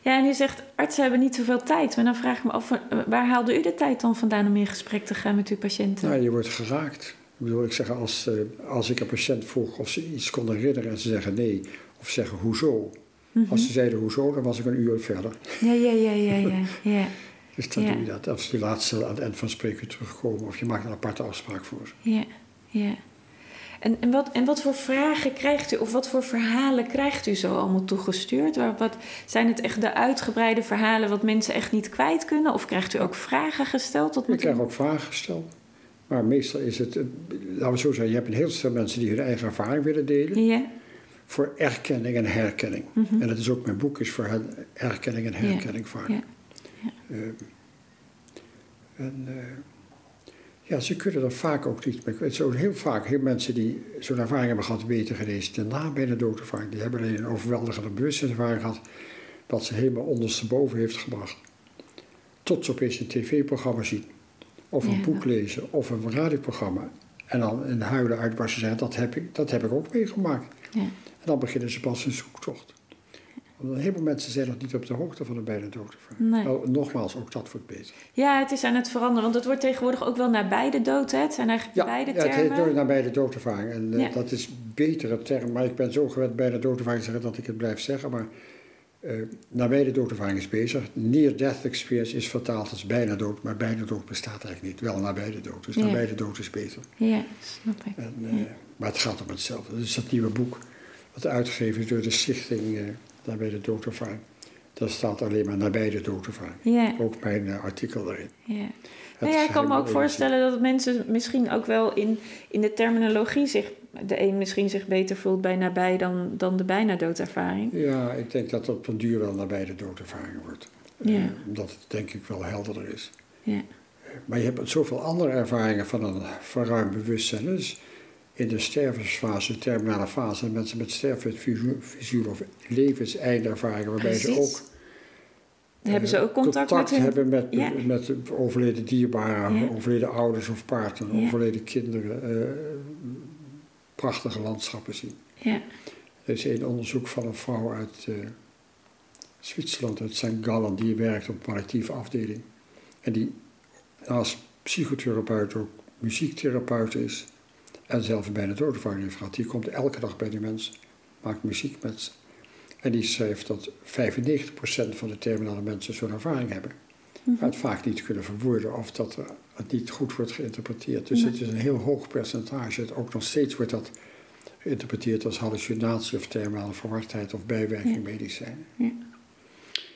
[SPEAKER 1] Ja, en u zegt, artsen hebben niet zoveel tijd. Maar dan vraag ik me af, waar haalde u de tijd dan vandaan om in gesprek te gaan met uw patiënten?
[SPEAKER 2] Nou, je wordt geraakt. Ik bedoel, ik zeg, als, eh, als ik een patiënt vroeg of ze iets konden herinneren en ze zeggen nee, of zeggen hoezo. Mhm. Als ze zeiden hoezo, dan was ik een uur verder.
[SPEAKER 1] Ja, ja, ja, ja, ja. ja.
[SPEAKER 2] Dus dan doe je dat. Als die laatste aan het eind van het spreken terugkomen of je maakt een aparte afspraak voor.
[SPEAKER 1] Ja, ja. En, en, wat, en wat voor vragen krijgt u, of wat voor verhalen krijgt u zo allemaal toegestuurd? Wat, zijn het echt de uitgebreide verhalen wat mensen echt niet kwijt kunnen? Of krijgt u ook vragen gesteld? Tot
[SPEAKER 2] ik krijg ook vragen gesteld. Maar meestal is het, laten we zo zeggen, je hebt een heel stel mensen die hun eigen ervaring willen delen. Ja. Voor erkenning en herkenning. Mhm. En dat is ook mijn boek, is voor erkenning en herkenning ja. vaak. Ja. Uh, en uh, ja, ze kunnen er vaak ook niet mee. Het zijn heel vaak heel mensen die zo'n ervaring hebben gehad, weten geweest daarna bij de doodervaring. Die hebben alleen een overweldigende bewustzijnservaring gehad, wat ze helemaal ondersteboven heeft gebracht. Tot ze opeens een tv-programma zien, of een boek lezen, of een radioprogramma. En dan in huilen uitbarsten zeggen, dat heb ik, dat heb ik ook meegemaakt. Ja. En dan beginnen ze pas een zoektocht. Want een heleboel mensen zijn nog niet op de hoogte van de bijna doodgevaar. Nee. Nou, nogmaals, ook dat wordt beter.
[SPEAKER 1] Ja, het is aan het veranderen. Want het wordt tegenwoordig ook wel naar beide dood. Hè? Het zijn eigenlijk beide termen. Ja, het
[SPEAKER 2] heet naar beide doodervaring. En uh, dat is betere term. Maar ik ben zo gewend bijna doodervaring te zeggen dat ik het blijf zeggen. Maar uh, naar beide doodervaring is bezig. Near-death experience is vertaald als bijna dood. Maar bijna dood bestaat eigenlijk niet. Wel naar beide dood. Dus naar beide dood is beter.
[SPEAKER 1] Ja, snap ik.
[SPEAKER 2] En, uh, maar het gaat om hetzelfde. Dus dat nieuwe boek. Wat uitgegeven is door de stichting daarbij de doodervaring. Daar staat alleen maar nabij de doodervaring. Ook mijn uh, artikel. Het
[SPEAKER 1] Nou ja, ik kan me ook voorstellen dat mensen misschien ook wel in, in de terminologie zich... de een misschien zich beter voelt bij nabij dan, dan de bijna doodervaring.
[SPEAKER 2] Ja, ik denk dat op een duur wel nabij de doodervaring wordt.
[SPEAKER 1] Ja.
[SPEAKER 2] Eh, omdat het denk ik wel helderder is.
[SPEAKER 1] Ja.
[SPEAKER 2] Maar je hebt zoveel andere ervaringen van een verruimd bewustzijn. Dus in de stervensfase, de terminale fase, mensen met sterfvisioen of levenseindervaringen, waarbij ze ook
[SPEAKER 1] Hebben ze
[SPEAKER 2] eh,
[SPEAKER 1] ook contact, met hun...
[SPEAKER 2] hebben met,
[SPEAKER 1] Ja.
[SPEAKER 2] met overleden dierbaren,
[SPEAKER 1] Ja.
[SPEAKER 2] overleden ouders of partners,
[SPEAKER 1] Ja.
[SPEAKER 2] overleden kinderen, eh, prachtige landschappen zien.
[SPEAKER 1] Ja.
[SPEAKER 2] Er is een onderzoek van een vrouw uit eh, Zwitserland, uit St. Gallen, die werkt op een palliatieve afdeling. En die naast psychotherapeut ook muziektherapeut is en zelf bijna doodervaring heeft gehad. Die komt elke dag bij die mensen, maakt muziek met ze. En die schrijft dat 95% van de terminale mensen zo'n ervaring hebben. Maar het vaak niet kunnen verwoorden of dat er, het niet goed wordt geïnterpreteerd. Dus
[SPEAKER 1] Nee.
[SPEAKER 2] het is een heel hoog percentage. Het- Ook nog steeds wordt dat geïnterpreteerd als hallucinatie of terminale verwardheid of bijwerking
[SPEAKER 1] Ja.
[SPEAKER 2] medicijnen.
[SPEAKER 1] Ja.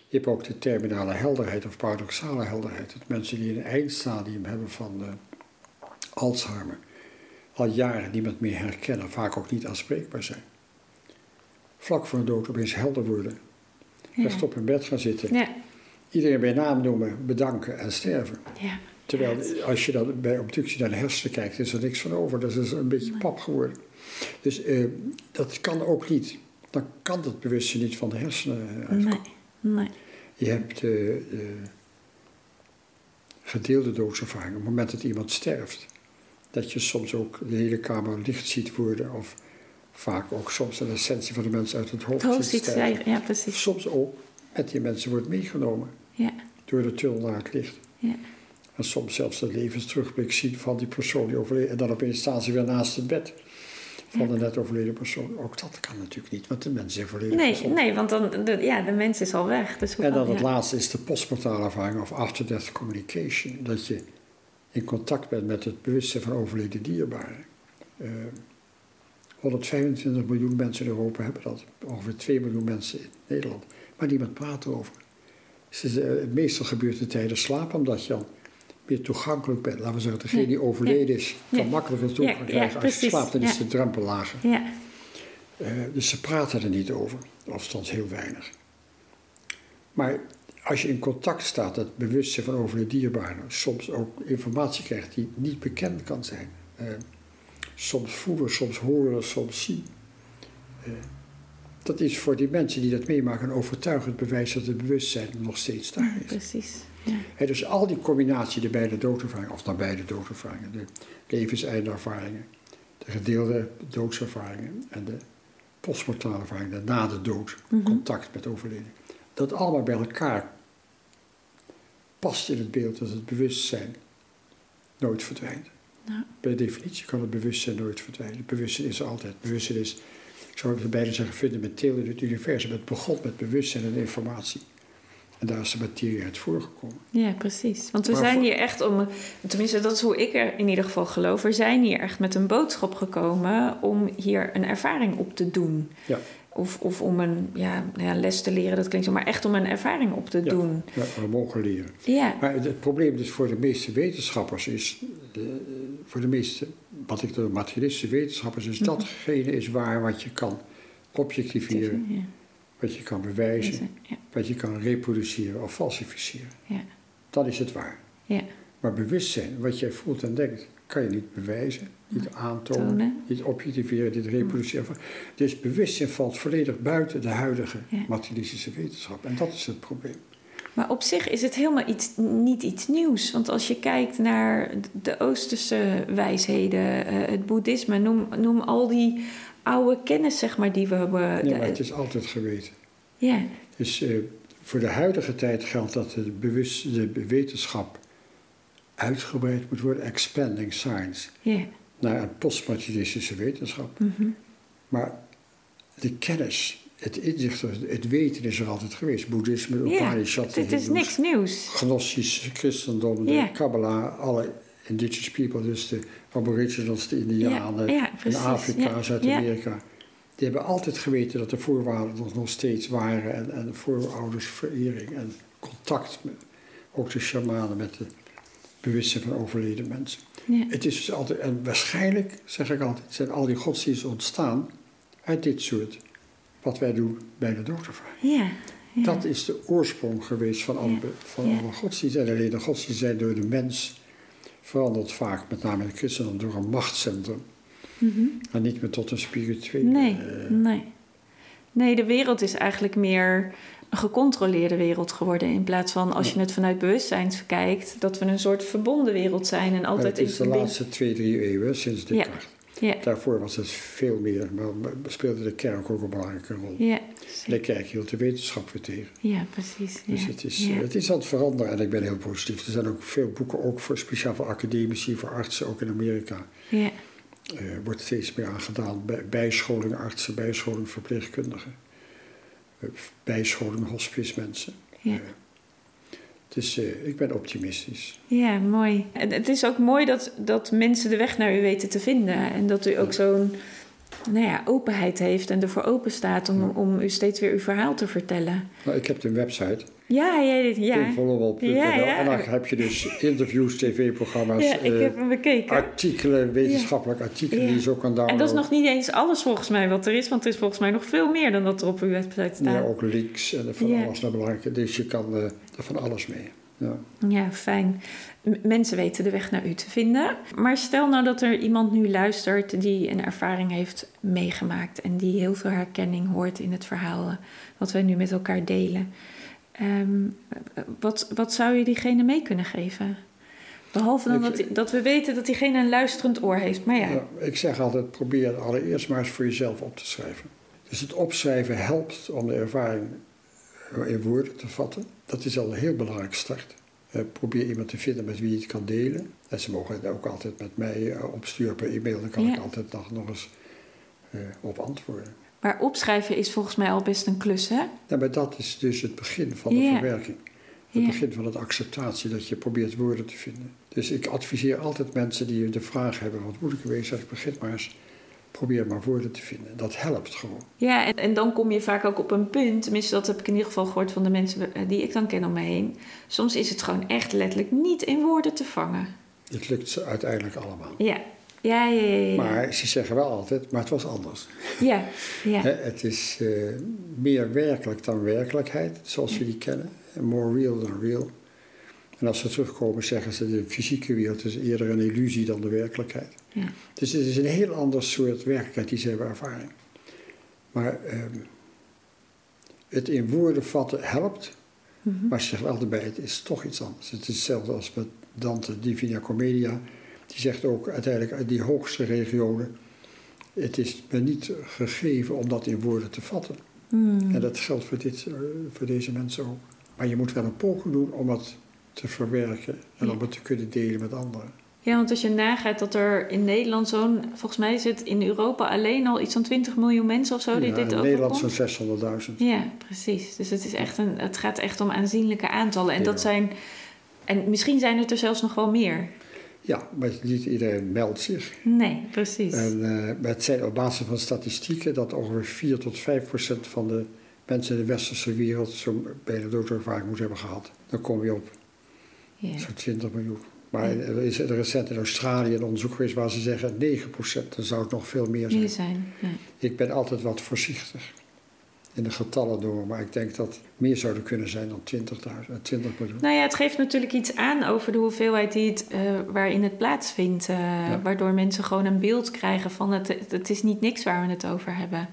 [SPEAKER 2] Je hebt ook de terminale helderheid of paradoxale helderheid. Dat mensen die een eindstadium hebben van eh, Alzheimer al jaren niemand meer herkennen, vaak ook niet aanspreekbaar zijn. Vlak voor een dood opeens helder worden,
[SPEAKER 1] Ja.
[SPEAKER 2] rechtop in bed gaan zitten,
[SPEAKER 1] Ja.
[SPEAKER 2] iedereen bij naam noemen, bedanken en sterven.
[SPEAKER 1] Ja.
[SPEAKER 2] Terwijl als je dan bij obductie naar de hersenen kijkt, is er niks van over. Dat is een beetje pap geworden. Dus eh, dat kan ook niet. Dan kan het bewustzijn niet van de hersenen eh, uitkomen.
[SPEAKER 1] Nee. Nee.
[SPEAKER 2] Je hebt eh, de gedeelde doodservaring. Op het moment dat iemand sterft, dat je soms ook de hele kamer licht ziet worden. Of vaak ook soms een essentie van de mensen uit het hoofd,
[SPEAKER 1] Het hoofd
[SPEAKER 2] ziet stijgen.
[SPEAKER 1] Ja, precies.
[SPEAKER 2] Soms ook met die mensen wordt meegenomen
[SPEAKER 1] Ja.
[SPEAKER 2] door de tunnel naar het licht.
[SPEAKER 1] Ja.
[SPEAKER 2] En soms zelfs de levensterugblik zien van die persoon die overleden. En dan opeens staan ze weer naast het bed van de net overleden persoon. Ook dat kan natuurlijk niet, want de mensen is volledig
[SPEAKER 1] Nee,
[SPEAKER 2] gezond.
[SPEAKER 1] nee, want dan, de, ja, de mens is al weg. Dus hoe
[SPEAKER 2] En
[SPEAKER 1] kan-
[SPEAKER 2] dan het laatste is de postmortale ervaring of after-death communication. Dat je in contact bent met het bewustzijn van overleden dierbaren. Eh, 125 miljoen mensen in Europa hebben dat. Ongeveer 2 miljoen mensen in Nederland. Maar niemand praat erover. Dus eh, meestal gebeurt het tijdens slaap, omdat je dan meer toegankelijk bent. Laten we zeggen, degene die overleden is, kan
[SPEAKER 1] Ja.
[SPEAKER 2] makkelijker toegang
[SPEAKER 1] Ja, ja,
[SPEAKER 2] krijgen. Als je slaapt, dan is de drempel lager.
[SPEAKER 1] Ja.
[SPEAKER 2] Eh, dus ze praten er niet over, of althans heel weinig. Maar als je in contact staat, dat bewustzijn van overleden dierbaren, soms ook informatie krijgt die niet bekend kan zijn. Eh, soms voelen, soms horen, soms zien. Eh, dat is voor die mensen die dat meemaken een overtuigend bewijs dat het bewustzijn nog steeds daar is.
[SPEAKER 1] Precies. Ja.
[SPEAKER 2] Dus al die combinatie, de beide doodervaringen, of nabij de doodervaringen, de levenseindervaringen, de gedeelde doodservaringen en de postmortale ervaringen, de na de dood,
[SPEAKER 1] Mhm.
[SPEAKER 2] contact met overleden. Dat allemaal bij elkaar past in het beeld dat het bewustzijn nooit verdwijnt.
[SPEAKER 1] Nou.
[SPEAKER 2] Bij definitie kan het bewustzijn nooit verdwijnen. Het bewustzijn is er altijd. Bewustzijn is, ik zou het bijna zeggen, fundamenteel in het universum. Het begon met bewustzijn en informatie. En daar is de materie uit voorgekomen.
[SPEAKER 1] Ja, precies. Want we
[SPEAKER 2] Maar
[SPEAKER 1] zijn hier echt om, tenminste dat is hoe ik er in ieder geval geloof, we zijn hier echt met een boodschap gekomen om hier een ervaring op te doen.
[SPEAKER 2] Ja.
[SPEAKER 1] Of, of om een ja, nou ja, les te leren, dat klinkt zo, maar echt om een ervaring op te
[SPEAKER 2] Ja.
[SPEAKER 1] doen.
[SPEAKER 2] Ja, we mogen leren.
[SPEAKER 1] Ja,
[SPEAKER 2] Maar het, probleem dus voor de meeste wetenschappers is, de, voor de meeste, wat ik de materialistische wetenschappers, is
[SPEAKER 1] Mhm.
[SPEAKER 2] datgene is waar wat je kan objectiveren,
[SPEAKER 1] ja,
[SPEAKER 2] wat je kan bewijzen, wat je kan reproduceren of falsificeren.
[SPEAKER 1] ja,
[SPEAKER 2] Dan is het waar.
[SPEAKER 1] ja.
[SPEAKER 2] Maar bewustzijn, wat jij voelt en denkt, kan je niet bewijzen, niet aantonen,
[SPEAKER 1] Tonen.
[SPEAKER 2] niet objectiveren, niet reproduceren. Dus bewustzijn valt volledig buiten de huidige
[SPEAKER 1] Ja.
[SPEAKER 2] materialistische wetenschap. En dat is het probleem.
[SPEAKER 1] Maar op zich is het helemaal iets, niet iets nieuws. Want als je kijkt naar de Oosterse wijsheden, eh, het boeddhisme, noem, noem al die oude kennis, zeg maar, die we hebben.
[SPEAKER 2] Ja, maar het is altijd geweten.
[SPEAKER 1] ja,
[SPEAKER 2] Dus eh, voor de huidige tijd geldt dat de, bewust, de wetenschap uitgebreid moet worden, expanding science,
[SPEAKER 1] ja.
[SPEAKER 2] Naar een postmaterialistische wetenschap.
[SPEAKER 1] mhm.
[SPEAKER 2] Maar de kennis, het inzicht, het weten is er altijd geweest. Boeddhisme, Upanishad,
[SPEAKER 1] Het is niks nieuws.
[SPEAKER 2] Gnostisch christendom, de. Kabbalah, alle indigenous people, dus de aboriginals, de Indianen, in. Afrika, Zuid-Amerika. die hebben altijd geweten dat de voorwaarden nog, steeds waren. En, en vooroudersverering en contact, met, ook de shamanen met de bewustzijn van overleden mensen.
[SPEAKER 1] Ja.
[SPEAKER 2] Het is dus altijd, en waarschijnlijk, zeg ik altijd, zijn al die godsdiensten ontstaan uit dit soort, wat wij doen bij de dochtervaar.
[SPEAKER 1] Ja. ja.
[SPEAKER 2] Dat is de oorsprong geweest van alle, van alle godsdiensten. En alleen de godsdiensten zijn door de mens veranderd vaak, met name in het christendom, door een machtscentrum.
[SPEAKER 1] Mhm.
[SPEAKER 2] En niet meer tot een spirituele...
[SPEAKER 1] Nee,
[SPEAKER 2] eh,
[SPEAKER 1] nee. Nee, de wereld is eigenlijk meer een gecontroleerde wereld geworden. In plaats van als je het vanuit bewustzijn kijkt, dat we een soort verbonden wereld zijn en altijd
[SPEAKER 2] het is de laatste twee, drie eeuwen sinds
[SPEAKER 1] Ja.
[SPEAKER 2] Descartes.
[SPEAKER 1] Ja,
[SPEAKER 2] Daarvoor was het veel meer, maar speelde de kerk ook een belangrijke rol.
[SPEAKER 1] ja,
[SPEAKER 2] De kerk hield de wetenschap weer tegen.
[SPEAKER 1] ja, precies.
[SPEAKER 2] Dus
[SPEAKER 1] ja.
[SPEAKER 2] het, is,
[SPEAKER 1] ja.
[SPEAKER 2] het is aan het veranderen en ik ben heel positief. Er zijn ook veel boeken, ook voor, speciaal voor academici, voor artsen, ook in Amerika.
[SPEAKER 1] ja.
[SPEAKER 2] Er wordt steeds meer aan gedaan. Bij- Bijscholing artsen, bijscholing verpleegkundigen. Bijscholing hospice mensen.
[SPEAKER 1] Ja.
[SPEAKER 2] Dus ik ben optimistisch.
[SPEAKER 1] Ja, mooi. En het is ook mooi dat, dat mensen de weg naar u weten te vinden. En dat u ook zo'n nou ja, openheid heeft en ervoor open staat om, om u steeds weer uw verhaal te vertellen.
[SPEAKER 2] Nou, ik heb een website,
[SPEAKER 1] Ja, ja, ja. Ja, ja.
[SPEAKER 2] En dan heb je dus interviews, tv-programma's,
[SPEAKER 1] Ja, ik
[SPEAKER 2] eh,
[SPEAKER 1] heb hem bekeken.
[SPEAKER 2] artikelen, wetenschappelijke artikelen die je zo kan downloaden.
[SPEAKER 1] En dat is nog niet eens alles volgens mij wat er is, want er is volgens mij nog veel meer dan dat er op uw website staat.
[SPEAKER 2] Ja, ook links en van alles naar belangrijk. Dus je kan eh, er van alles mee. Ja.
[SPEAKER 1] Ja, fijn. Mensen weten de weg naar u te vinden. Maar stel nou dat er iemand nu luistert die een ervaring heeft meegemaakt en die heel veel herkenning hoort in het verhaal eh, wat wij nu met elkaar delen. Ehm, wat, wat zou je diegene mee kunnen geven? Behalve dan
[SPEAKER 2] Ik-
[SPEAKER 1] dat, dat we weten dat diegene een luisterend oor heeft. Maar ja,
[SPEAKER 2] Ja, ik zeg altijd, probeer allereerst maar eens voor jezelf op te schrijven. Dus het opschrijven helpt om de ervaring in woorden te vatten. Dat is al een heel belangrijke start. Eh, probeer iemand te vinden met wie je het kan delen. En ze mogen het ook altijd met mij eh, opsturen per e-mail. Dan kan
[SPEAKER 1] Ja.
[SPEAKER 2] ik altijd nog, nog eens eh, op antwoorden.
[SPEAKER 1] maar opschrijven is volgens mij al best een klus, hè?
[SPEAKER 2] Ja, maar dat is dus het begin van de verwerking. Het begin van het acceptatie, dat je probeert woorden te vinden. Dus ik adviseer altijd mensen die de vraag hebben, wat moet ik ermee? Zeg ik, begin maar eens, probeer maar woorden te vinden. Dat helpt gewoon.
[SPEAKER 1] Ja, en, en dan kom je vaak ook op een punt, tenminste dat heb ik in ieder geval gehoord van de mensen eh, die ik dan ken om me heen. Soms is het gewoon echt letterlijk niet in woorden te vangen.
[SPEAKER 2] Het lukt ze uiteindelijk allemaal.
[SPEAKER 1] Ja, ja, ja, ja. ja.
[SPEAKER 2] Maar ze zeggen wel altijd, maar het was anders.
[SPEAKER 1] Ja, ja.
[SPEAKER 2] Het is eh, meer werkelijk dan werkelijkheid, zoals we die kennen. En More real dan real. En als ze terugkomen zeggen ze, de fysieke wereld is eerder een illusie dan de werkelijkheid.
[SPEAKER 1] ja.
[SPEAKER 2] Dus het is een heel ander soort werkelijkheid die ze hebben ervaren. Maar ehm, het in woorden vatten helpt,
[SPEAKER 1] Mhm.
[SPEAKER 2] maar ze zeggen altijd bij, het is toch iets anders. Het is hetzelfde als met Dante Divina Commedia. Die zegt ook uiteindelijk uit die hoogste regionen, het is me niet gegeven om dat in woorden te vatten.
[SPEAKER 1] Hmm.
[SPEAKER 2] En dat geldt voor, dit, eh, voor deze mensen ook. Maar je moet wel een poging doen om het te verwerken en
[SPEAKER 1] Ja.
[SPEAKER 2] om het te kunnen delen met anderen.
[SPEAKER 1] Ja, want als je nagaat dat er in Nederland zo'n, volgens mij is het in Europa alleen al iets van 20 miljoen mensen of zo die
[SPEAKER 2] Ja,
[SPEAKER 1] dit
[SPEAKER 2] in Nederland zo'n 600.000.
[SPEAKER 1] Ja, precies. Dus het, is echt een, het gaat echt om aanzienlijke aantallen. En
[SPEAKER 2] Ja.
[SPEAKER 1] dat zijn, en misschien zijn het er zelfs nog wel meer.
[SPEAKER 2] Ja, maar niet iedereen meldt zich.
[SPEAKER 1] Nee, precies.
[SPEAKER 2] En, maar het zijn op basis van statistieken dat ongeveer 4 tot 5 procent van de mensen in de westerse wereld zo'n bijna doodervaring moet hebben gehad. Dan kom je op
[SPEAKER 1] ja.
[SPEAKER 2] zo'n 20 miljoen. Maar er is recent in Australië een onderzoek geweest waar ze zeggen 9 procent. Dan zou het nog veel meer zijn.
[SPEAKER 1] Meer zijn. Ja.
[SPEAKER 2] Ik ben altijd wat voorzichtig in de getallen door, maar ik denk dat meer zouden kunnen zijn dan 20.000, 20 miljoen.
[SPEAKER 1] Nou ja, het geeft natuurlijk iets aan over de hoeveelheid die het, eh, waarin het plaatsvindt. eh,
[SPEAKER 2] Ja.
[SPEAKER 1] Waardoor mensen gewoon een beeld krijgen van het, het is niet niks waar we het over hebben.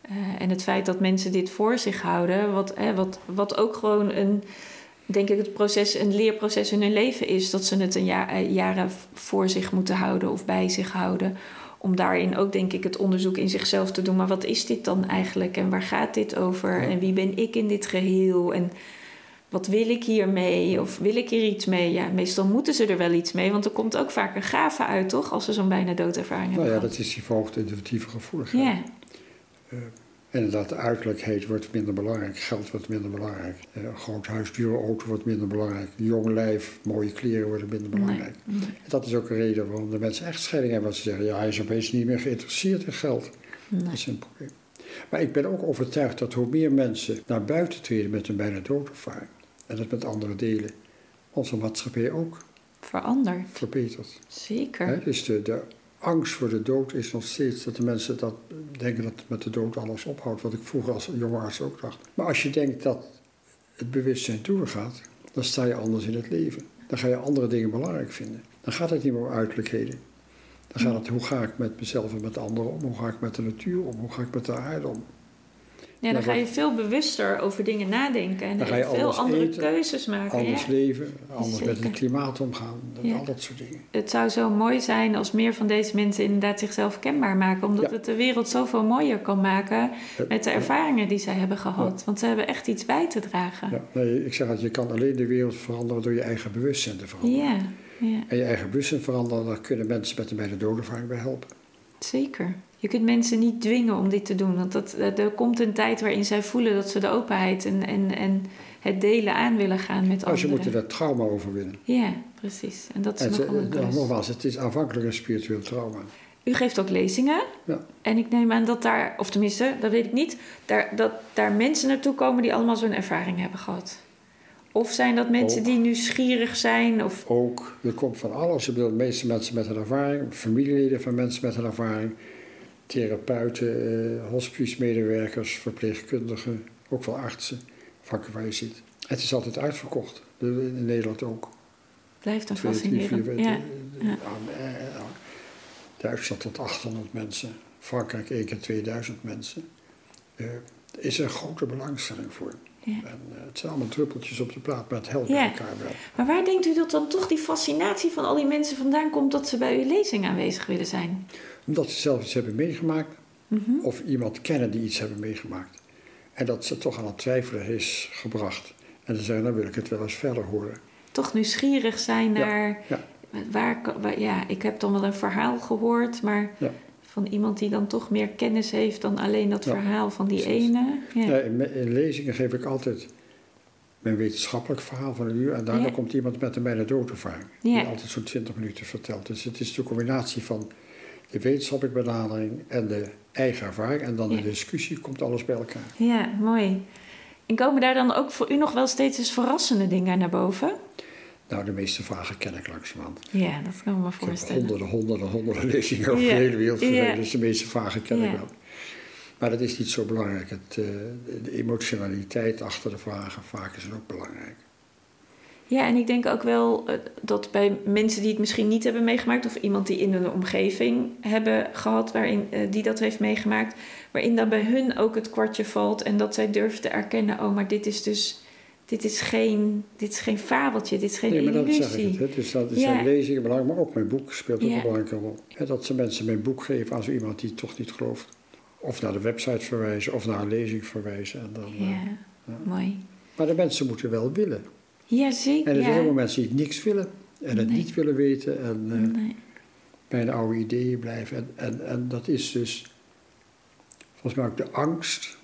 [SPEAKER 1] Eh, en het feit dat mensen dit voor zich houden, wat, eh, wat, wat ook gewoon een, denk ik, het proces, een leerproces in hun leven is, dat ze het een ja, eh, jaren voor zich moeten houden of bij zich houden. Om daarin ook, denk ik, het onderzoek in zichzelf te doen. Maar wat is dit dan eigenlijk? En waar gaat dit over?
[SPEAKER 2] Ja.
[SPEAKER 1] En wie ben ik in dit geheel? En wat wil ik hiermee? Of wil ik hier iets mee? Ja, meestal moeten ze er wel iets mee, want er komt ook vaak een gave uit, toch? Als ze zo'n bijna doodervaring
[SPEAKER 2] Nou
[SPEAKER 1] hebben
[SPEAKER 2] ja,
[SPEAKER 1] gehad.
[SPEAKER 2] dat is die verhoogde intuïtieve gevoeligheid.
[SPEAKER 1] Ja,
[SPEAKER 2] En inderdaad, de uiterlijkheid wordt minder belangrijk, geld wordt minder belangrijk. Eh, Een groot huis, dure auto wordt minder belangrijk. Jong lijf, mooie kleren worden minder belangrijk.
[SPEAKER 1] nee.
[SPEAKER 2] En dat is ook een reden waarom de mensen echt scheiding hebben. Want ze zeggen, ja, hij is opeens niet meer geïnteresseerd in geld.
[SPEAKER 1] nee.
[SPEAKER 2] Dat is een probleem. Maar ik ben ook overtuigd dat hoe meer mensen naar buiten treden met een bijna doodervaring, en dat met andere delen, onze maatschappij ook
[SPEAKER 1] Veranderd.
[SPEAKER 2] verbetert.
[SPEAKER 1] Zeker.
[SPEAKER 2] Hè, dus de, de angst voor de dood is nog steeds dat de mensen dat denken dat met de dood alles ophoudt, wat ik vroeger als jonge ook dacht. Maar als je denkt dat het bewustzijn doorgaat, dan sta je anders in het leven. Dan ga je andere dingen belangrijk vinden. Dan gaat het niet meer om uiterlijkheden. Dan gaat het hoe ga ik met mezelf en met anderen om? Hoe ga ik met de natuur om? Hoe ga ik met de aarde om?
[SPEAKER 1] Ja, dan ga je veel bewuster over dingen nadenken en
[SPEAKER 2] Dan ga je
[SPEAKER 1] veel andere
[SPEAKER 2] eten,
[SPEAKER 1] keuzes maken.
[SPEAKER 2] Anders
[SPEAKER 1] Ja.
[SPEAKER 2] leven, anders met het klimaat omgaan,
[SPEAKER 1] Ja.
[SPEAKER 2] al dat soort dingen.
[SPEAKER 1] Het zou zo mooi zijn als meer van deze mensen inderdaad zichzelf kenbaar maken, omdat het de wereld zoveel mooier kan maken met de ervaringen die zij hebben gehad. Want ze hebben echt iets bij te dragen.
[SPEAKER 2] Ja, nee, ik zeg dat je kan alleen de wereld veranderen door je eigen bewustzijn te veranderen.
[SPEAKER 1] Ja, ja,
[SPEAKER 2] En je eigen bewustzijn veranderen, daar kunnen mensen met een bijna doodervaring bij helpen.
[SPEAKER 1] zeker. Je kunt mensen niet dwingen om dit te doen, want dat, dat- er komt een tijd waarin zij voelen dat ze de openheid en, en, en het delen aan willen gaan met
[SPEAKER 2] Nou, ze
[SPEAKER 1] anderen.
[SPEAKER 2] moeten dat trauma overwinnen.
[SPEAKER 1] Ja, precies. En dat is
[SPEAKER 2] En
[SPEAKER 1] een
[SPEAKER 2] nou,
[SPEAKER 1] klus.
[SPEAKER 2] nogmaals, het is aanvankelijk een spiritueel trauma.
[SPEAKER 1] U geeft ook lezingen.
[SPEAKER 2] Ja.
[SPEAKER 1] En ik neem aan dat daar, of tenminste, dat weet ik niet, daar, dat daar mensen naartoe komen die allemaal zo'n ervaring hebben gehad. Of zijn dat mensen
[SPEAKER 2] Ook.
[SPEAKER 1] die nieuwsgierig zijn? Of,
[SPEAKER 2] Ook, er komt van alles. Ik bedoel, de meeste mensen met een ervaring, familieleden van mensen met een ervaring, therapeuten, eh, hospice-medewerkers, verpleegkundigen, ook wel artsen, vakken waar je zit. Het is altijd uitverkocht, in Nederland ook.
[SPEAKER 1] blijft een fascinerend.
[SPEAKER 2] vier,
[SPEAKER 1] Ja,
[SPEAKER 2] eh,
[SPEAKER 1] ja.
[SPEAKER 2] eh, Duitsland tot 800 mensen, Frankrijk één keer 2000 mensen. Er is een grote belangstelling voor.
[SPEAKER 1] ja.
[SPEAKER 2] En, het zijn allemaal druppeltjes op de plaat, maar het helpt
[SPEAKER 1] Ja.
[SPEAKER 2] elkaar wel.
[SPEAKER 1] Maar waar denkt u dat dan toch die fascinatie van al die mensen vandaan komt dat ze bij uw lezing aanwezig willen zijn?
[SPEAKER 2] Omdat ze zelf iets hebben meegemaakt,
[SPEAKER 1] Mhm.
[SPEAKER 2] of iemand kennen die iets hebben meegemaakt. En dat ze toch aan het twijfelen is gebracht. En dan zeggen, dan wil ik het wel eens verder horen.
[SPEAKER 1] Toch nieuwsgierig zijn
[SPEAKER 2] Ja,
[SPEAKER 1] naar.
[SPEAKER 2] ja.
[SPEAKER 1] Waar, waar- ja, ik heb dan wel een verhaal gehoord, maar
[SPEAKER 2] Ja.
[SPEAKER 1] van iemand die dan toch meer kennis heeft dan alleen dat
[SPEAKER 2] Ja,
[SPEAKER 1] verhaal van die
[SPEAKER 2] precies.
[SPEAKER 1] ene. Ja.
[SPEAKER 2] Ja, in, in lezingen geef ik altijd mijn wetenschappelijk verhaal van een uur. En daarna
[SPEAKER 1] Ja.
[SPEAKER 2] komt iemand met een bijna doodervaring.
[SPEAKER 1] Ja.
[SPEAKER 2] Die altijd zo'n 20 minuten vertelt. Dus het is de combinatie van de wetenschappelijke benadering en de eigen ervaring. En dan
[SPEAKER 1] Ja.
[SPEAKER 2] de discussie komt alles bij elkaar.
[SPEAKER 1] Ja, mooi. En komen daar dan ook voor u nog wel steeds eens verrassende dingen naar boven?
[SPEAKER 2] Nou, de meeste vragen ken ik langzamerhand.
[SPEAKER 1] Ja, dat kan ik me
[SPEAKER 2] Ik heb
[SPEAKER 1] voorstellen.
[SPEAKER 2] honderden, honderden, honderden lezingen over
[SPEAKER 1] Ja.
[SPEAKER 2] de hele wereld
[SPEAKER 1] Ja.
[SPEAKER 2] gegeven. Dus de meeste vragen ken ik wel. Maar dat is niet zo belangrijk. Het, eh, de emotionaliteit achter de vragen vaak is ook belangrijk.
[SPEAKER 1] Ja, en ik denk ook wel eh, dat bij mensen die het misschien niet hebben meegemaakt, of iemand die in een omgeving hebben gehad waarin, eh, die dat heeft meegemaakt, waarin dan bij hun ook het kwartje valt en dat zij durven te erkennen: oh, maar dit is dus. Dit is geen, dit is geen fabeltje, dit is geen
[SPEAKER 2] nee, maar dat zeg ik het. hè. Dus dat
[SPEAKER 1] Ja.
[SPEAKER 2] zijn lezingen belangrijk, maar ook mijn boek speelt ook
[SPEAKER 1] Ja.
[SPEAKER 2] een belangrijke rol. Hè, dat ze mensen mijn boek geven aan zo iemand die het toch niet gelooft. Of naar de website verwijzen, of naar een lezing verwijzen. En dan, eh,
[SPEAKER 1] Ja,
[SPEAKER 2] ja.
[SPEAKER 1] mooi.
[SPEAKER 2] Maar de mensen moeten wel willen.
[SPEAKER 1] Ja, zeker.
[SPEAKER 2] En er zijn
[SPEAKER 1] ja.
[SPEAKER 2] veel mensen die niks willen. En het
[SPEAKER 1] Nee.
[SPEAKER 2] niet willen weten. En eh,
[SPEAKER 1] Nee.
[SPEAKER 2] bij de oude ideeën blijven. En, en, en dat is dus volgens mij ook de angst,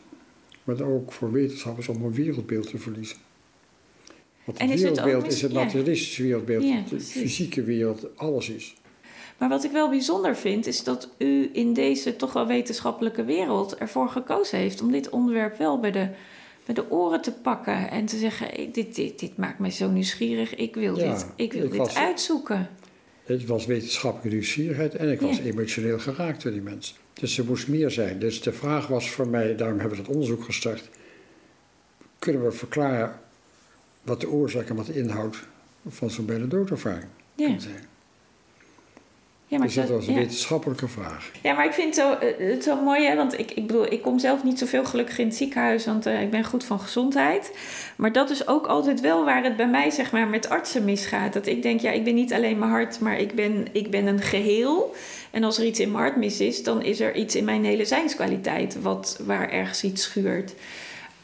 [SPEAKER 2] maar ook voor wetenschappers om een wereldbeeld te verliezen. Want het wereldbeeld is het
[SPEAKER 1] ja.
[SPEAKER 2] materialistische wereldbeeld,
[SPEAKER 1] Ja,
[SPEAKER 2] de fysieke wereld, alles is.
[SPEAKER 1] Maar wat ik wel bijzonder vind, is dat u in deze toch wel wetenschappelijke wereld ervoor gekozen heeft om dit onderwerp wel bij de, bij de oren te pakken en te zeggen: "Hey, dit, dit, dit maakt mij zo nieuwsgierig, ik wil
[SPEAKER 2] Ja,
[SPEAKER 1] dit, ik wil
[SPEAKER 2] ik
[SPEAKER 1] dit
[SPEAKER 2] was-
[SPEAKER 1] uitzoeken.
[SPEAKER 2] Het was wetenschappelijke nieuwsgierigheid en ik was emotioneel geraakt door die mensen. Dus er moest meer zijn. Dus de vraag was voor mij, daarom hebben we het onderzoek gestart. Kunnen we verklaren wat de oorzaak en wat de inhoud van zo'n bijna doodervaring
[SPEAKER 1] Ja,
[SPEAKER 2] kan zijn?
[SPEAKER 1] Ja, maar,
[SPEAKER 2] Dus dat was een
[SPEAKER 1] ja.
[SPEAKER 2] wetenschappelijke vraag.
[SPEAKER 1] ja, maar ik vind het zo, eh, het zo mooi, hè? want ik, ik bedoel, ik kom zelf niet zoveel gelukkig in het ziekenhuis, want eh, ik ben goed van gezondheid. Maar dat is ook altijd wel waar het bij mij, zeg maar, met artsen misgaat. Dat ik denk, ja, ik ben niet alleen mijn hart, maar ik ben, ik ben een geheel. En als er iets in mijn hart mis is, dan is er iets in mijn hele zijnskwaliteit wat, waar ergens iets schuurt.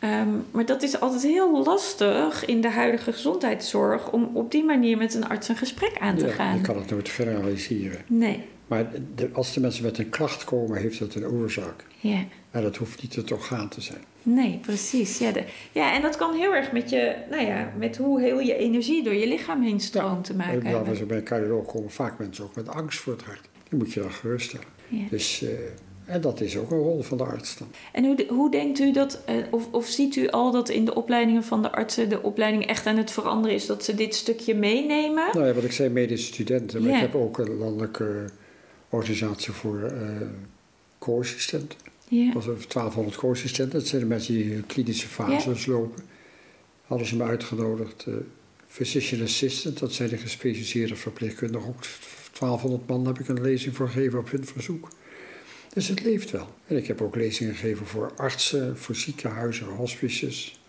[SPEAKER 1] Ehm, maar dat is altijd heel lastig in de huidige gezondheidszorg om op die manier met een arts een gesprek aan te
[SPEAKER 2] Ja,
[SPEAKER 1] gaan.
[SPEAKER 2] je kan het nooit generaliseren.
[SPEAKER 1] Nee,
[SPEAKER 2] Maar de, als de mensen met een klacht komen, heeft dat een oorzaak.
[SPEAKER 1] ja.
[SPEAKER 2] En dat hoeft niet het orgaan te zijn.
[SPEAKER 1] Nee, precies. Ja, de, ja, en dat kan heel erg met, je, nou ja, met hoe heel je energie door je lichaam heen stroomt te maken hebben.
[SPEAKER 2] bij een cardioloog komen vaak mensen ook met angst voor het hart. Die moet je dan geruststellen.
[SPEAKER 1] Ja.
[SPEAKER 2] Dus, eh, En dat is ook een rol van de arts dan.
[SPEAKER 1] En hoe, hoe denkt u dat, eh, of, of ziet u al dat in de opleidingen van de artsen de opleiding echt aan het veranderen is, dat ze dit stukje meenemen?
[SPEAKER 2] Nou ja, wat ik zei, medische studenten. Maar
[SPEAKER 1] Ja.
[SPEAKER 2] ik heb ook een landelijke organisatie voor eh co-assistenten.
[SPEAKER 1] Ja.
[SPEAKER 2] Dat was 1200 co-assistenten. Dat zijn de mensen die klinische fases lopen. Hadden ze me uitgenodigd. eh, physician assistant, dat zijn de gespecialiseerde verpleegkundigen. Ook 1200 man heb ik een lezing voor gegeven op hun verzoek. Dus het leeft wel. En ik heb ook lezingen gegeven voor artsen, voor ziekenhuizen, hospices.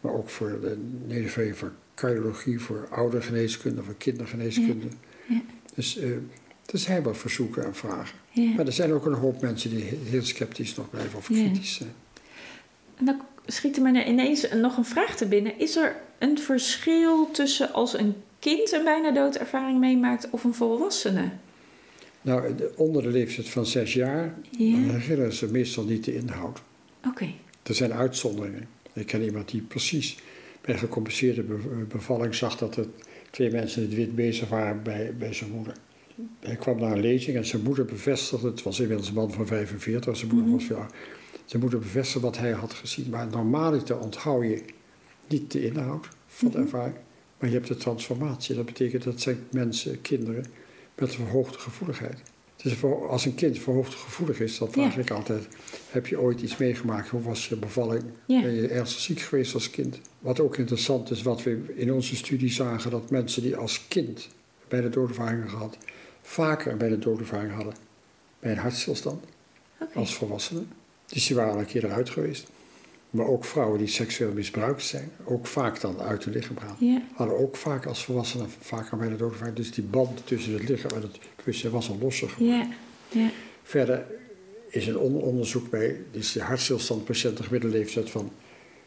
[SPEAKER 2] Maar ook voor de voor cardiologie, voor oudergeneeskunde, voor kindergeneeskunde.
[SPEAKER 1] Ja.
[SPEAKER 2] Dus eh, er zijn wel verzoeken en vragen.
[SPEAKER 1] Ja.
[SPEAKER 2] Maar er zijn ook een hoop mensen die heel sceptisch nog blijven of kritisch zijn.
[SPEAKER 1] En dan schiet er me ineens nog een vraag te binnen. Is er een verschil tussen als een kind een bijna doodervaring meemaakt of een volwassene?
[SPEAKER 2] Nou, de- onder de leeftijd van zes jaar
[SPEAKER 1] Ja.
[SPEAKER 2] herinneren ze meestal niet de inhoud.
[SPEAKER 1] Oké.
[SPEAKER 2] Er zijn uitzonderingen. Ik ken iemand die precies bij be- bevalling zag dat er twee mensen in het wit bezig waren bij, bij zijn moeder. Hij kwam naar een lezing en zijn moeder bevestigde, het was inmiddels een man van 45, zijn moeder
[SPEAKER 1] Mhm.
[SPEAKER 2] was veel zijn moeder bevestigde wat hij had gezien. Maar normaliter onthoud je niet de inhoud van de
[SPEAKER 1] Mhm.
[SPEAKER 2] ervaring, maar je hebt de transformatie. Dat betekent dat zijn mensen, kinderen, met een verhoogde gevoeligheid. Dus voor- als een kind verhoogd gevoelig is, dan vraag
[SPEAKER 1] Ja.
[SPEAKER 2] ik altijd: heb je ooit iets meegemaakt? Hoe was je bevalling?
[SPEAKER 1] Ja.
[SPEAKER 2] Ben je ernstig ziek geweest als kind? Wat ook interessant is, wat we in onze studie zagen, dat mensen die als kind bij de doodervaring gehad, vaker bij de doodervaring hadden bij een hartstilstand als volwassenen. Dus die waren al een keer eruit geweest. Maar ook vrouwen die seksueel misbruikt zijn, ook vaak dan uit hun lichaam gaan, hadden ook vaak als volwassenen vaker bij de doodervaring. Dus die band tussen het lichaam en het bewustzijn was al losser geworden.
[SPEAKER 1] Ja. Ja.
[SPEAKER 2] Verder is een on- onderzoek bij, dus de hartstilstandpatiënten, gemiddelde leeftijd van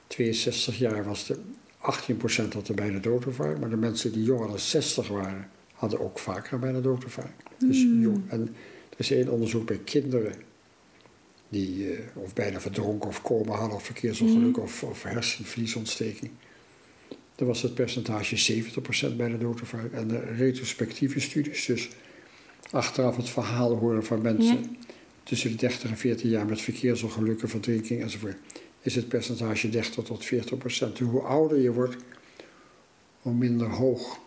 [SPEAKER 2] 62 jaar was de 18% had er bijna doodervaring, maar de mensen die jonger dan 60 waren, hadden ook vaker bijna doodervaring. Dus
[SPEAKER 1] Hmm.
[SPEAKER 2] jong. En er is één onderzoek bij kinderen die eh, of bijna verdronken of coma hadden, of verkeersongeluk
[SPEAKER 1] Hmm.
[SPEAKER 2] of, of hersenvliesontsteking. Dan was het percentage 70% bijna doodervaring. En de retrospectieve studies, dus achteraf het verhaal horen van mensen
[SPEAKER 1] Ja.
[SPEAKER 2] tussen de 30 en 40 jaar met verkeersongelukken, verdrinking enzovoort, is het percentage 30 tot 40 procent. Hoe ouder je wordt, hoe minder hoog,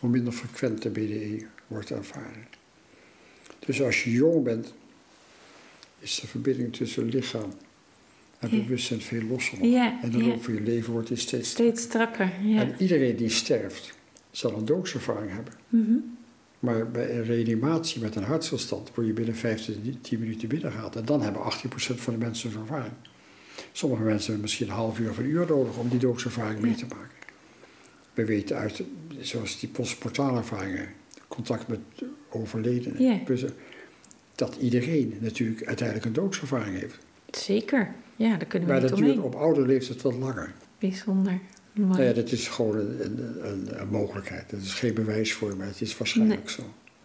[SPEAKER 2] hoe minder frequent de BDE wordt ervaren. Dus als je jong bent, is de verbinding tussen lichaam en
[SPEAKER 1] Ja.
[SPEAKER 2] bewustzijn veel losser.
[SPEAKER 1] Ja.
[SPEAKER 2] En de loop van je leven wordt die steeds
[SPEAKER 1] Steeds strakker. Ja.
[SPEAKER 2] En iedereen die sterft, zal een doodservaring hebben.
[SPEAKER 1] Mhm.
[SPEAKER 2] Maar bij een reanimatie met een hartstilstand word je binnen 5 tot 10 minuten binnengehaald. En dan hebben 18% van de mensen zo'n ervaring. Sommige mensen hebben misschien een half uur of een uur nodig om die doodservaring mee te maken. We weten uit, zoals die postportale ervaringen, contact met overledenen,
[SPEAKER 1] Ja.
[SPEAKER 2] Dat iedereen natuurlijk uiteindelijk een doodservaring heeft.
[SPEAKER 1] Zeker. Ja, daar kunnen we
[SPEAKER 2] Maar
[SPEAKER 1] niet
[SPEAKER 2] dat duurt
[SPEAKER 1] omheen.
[SPEAKER 2] op oude leeftijd wat langer.
[SPEAKER 1] Bijzonder.
[SPEAKER 2] Nou ja, dat is gewoon een, een, een, mogelijkheid. Dat is geen bewijs voor, maar het is waarschijnlijk zo.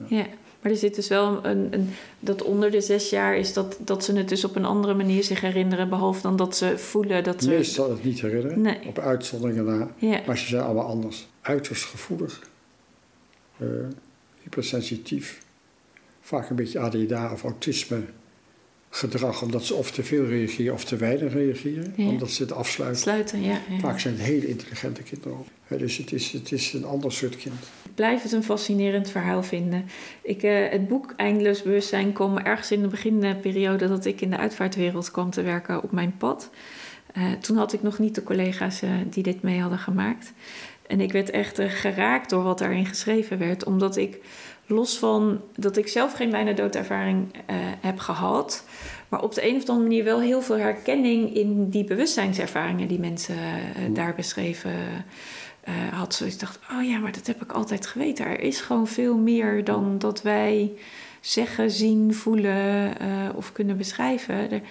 [SPEAKER 1] Ja, maar er zit dus wel een, een, dat onder de zes jaar is dat, dat ze het dus op een andere manier zich herinneren, behalve dan dat ze voelen dat ze.
[SPEAKER 2] Meestal het niet herinneren,
[SPEAKER 1] Nee.
[SPEAKER 2] op uitzonderingen na.
[SPEAKER 1] Ja,
[SPEAKER 2] Maar ze zijn allemaal anders. Uiterst gevoelig, eh, hypersensitief, vaak een beetje ADHD of autisme gedrag, omdat ze of te veel reageren of te weinig reageren,
[SPEAKER 1] Ja.
[SPEAKER 2] omdat ze het afsluiten.
[SPEAKER 1] sluiten, ja. ja.
[SPEAKER 2] Vaak zijn het hele intelligente kinderen ook. Dus het is, het is een ander soort kind.
[SPEAKER 1] Ik blijf het een fascinerend verhaal vinden. Ik, eh, het boek Eindeloos Bewustzijn kwam ergens in de beginperiode dat ik in de uitvaartwereld kwam te werken op mijn pad. Eh, toen had ik nog niet de collega's eh, die dit mee hadden gemaakt. En ik werd echt geraakt door wat daarin geschreven werd, omdat ik los van dat ik zelf geen bijna doodervaring eh, heb gehad, maar op de een of andere manier wel heel veel herkenning in die bewustzijnservaringen die mensen eh, daar beschreven eh, had. Zoiets dacht, oh ja, maar dat heb ik altijd geweten. Er is gewoon veel meer dan dat wij zeggen, zien, voelen of kunnen beschrijven. De-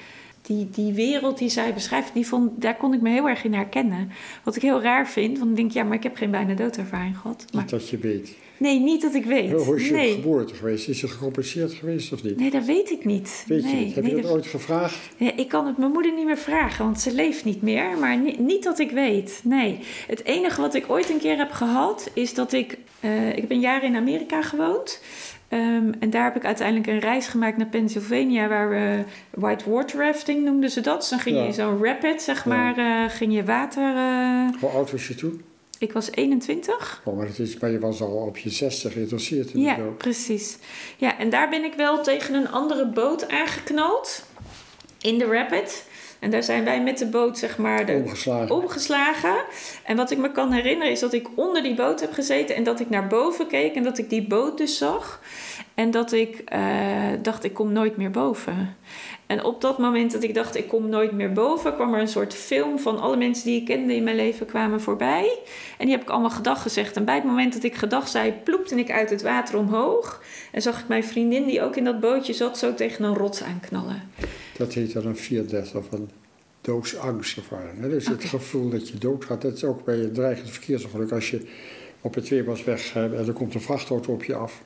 [SPEAKER 1] die, die wereld die zij beschrijft, die vond, daar kon ik me heel erg in herkennen. Wat ik heel raar vind, want ik denk, ja, maar ik heb geen bijna doodervaring gehad. Maar
[SPEAKER 2] Niet dat je weet.
[SPEAKER 1] Nee, niet dat ik weet.
[SPEAKER 2] Hoe is je
[SPEAKER 1] nee.
[SPEAKER 2] geboorte geweest? Is je gecompenseerd geweest of niet?
[SPEAKER 1] Nee, dat weet ik niet.
[SPEAKER 2] Weet
[SPEAKER 1] nee,
[SPEAKER 2] je niet? Heb
[SPEAKER 1] nee,
[SPEAKER 2] je dat
[SPEAKER 1] dat-
[SPEAKER 2] ooit gevraagd?
[SPEAKER 1] Ja, ik kan het mijn moeder niet meer vragen, want ze leeft niet meer. Maar ni- niet dat ik weet. Nee. Het enige wat ik ooit een keer heb gehad, is dat ik. eh, ik heb een jaar in Amerika gewoond. Ehm, en daar heb ik uiteindelijk een reis gemaakt naar Pennsylvania, waar we whitewater rafting noemden ze dat. Dus dan ging je
[SPEAKER 2] Ja.
[SPEAKER 1] zo'n rapid, zeg
[SPEAKER 2] Ja.
[SPEAKER 1] maar, eh, ging je water. eh,
[SPEAKER 2] Hoe oud was je toen?
[SPEAKER 1] ik was 21.
[SPEAKER 2] Oh, maar, het is, maar je was al op je 60 geïnteresseerd in
[SPEAKER 1] Ja,
[SPEAKER 2] de dood.
[SPEAKER 1] precies. Ja, en daar ben ik wel tegen een andere boot aangeknald. In de rapid. En daar zijn wij met de boot, zeg maar, de,
[SPEAKER 2] Omgeslagen.
[SPEAKER 1] omgeslagen. En wat ik me kan herinneren is dat ik onder die boot heb gezeten en dat ik naar boven keek en dat ik die boot dus zag. En dat ik eh, dacht, ik kom nooit meer boven. En op dat moment dat ik dacht, ik kom nooit meer boven, kwam er een soort film van alle mensen die ik kende in mijn leven kwamen voorbij. En die heb ik allemaal gedag gezegd. En bij het moment dat ik gedag zei, ploepte ik uit het water omhoog. En zag ik mijn vriendin, die ook in dat bootje zat, zo tegen een rots aanknallen.
[SPEAKER 2] Dat heet dan een fear death of een doodsangstervaring. Dus het gevoel dat je doodgaat, dat is ook bij een dreigend verkeersongeluk. Als je op het Tweebansweg eh, en er komt een vrachtauto op je af.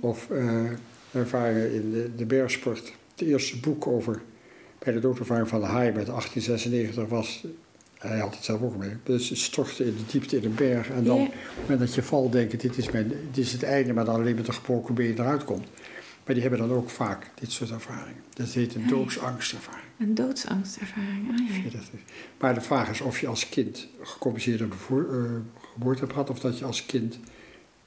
[SPEAKER 2] Of eh ervaringen in de, de bergsport. Het eerste boek over bij de doodervaring van de haai met 1896 was... Hij had het zelf ook mee. Dus het stortte in de diepte in een berg. En dan, moment dat je valt, denken: dit is, mijn, dit is het einde, maar dan alleen met een gebroken been eruit komt. Maar die hebben dan ook vaak dit soort ervaringen. Dat heet een
[SPEAKER 1] Ah,
[SPEAKER 2] doodsangstervaring.
[SPEAKER 1] een doodsangstervaring. Ah, ja.
[SPEAKER 2] Ja, dat is- Maar de vraag is of je als kind gecompenseerde bevoer, eh, geboorte hebt gehad, of dat je als kind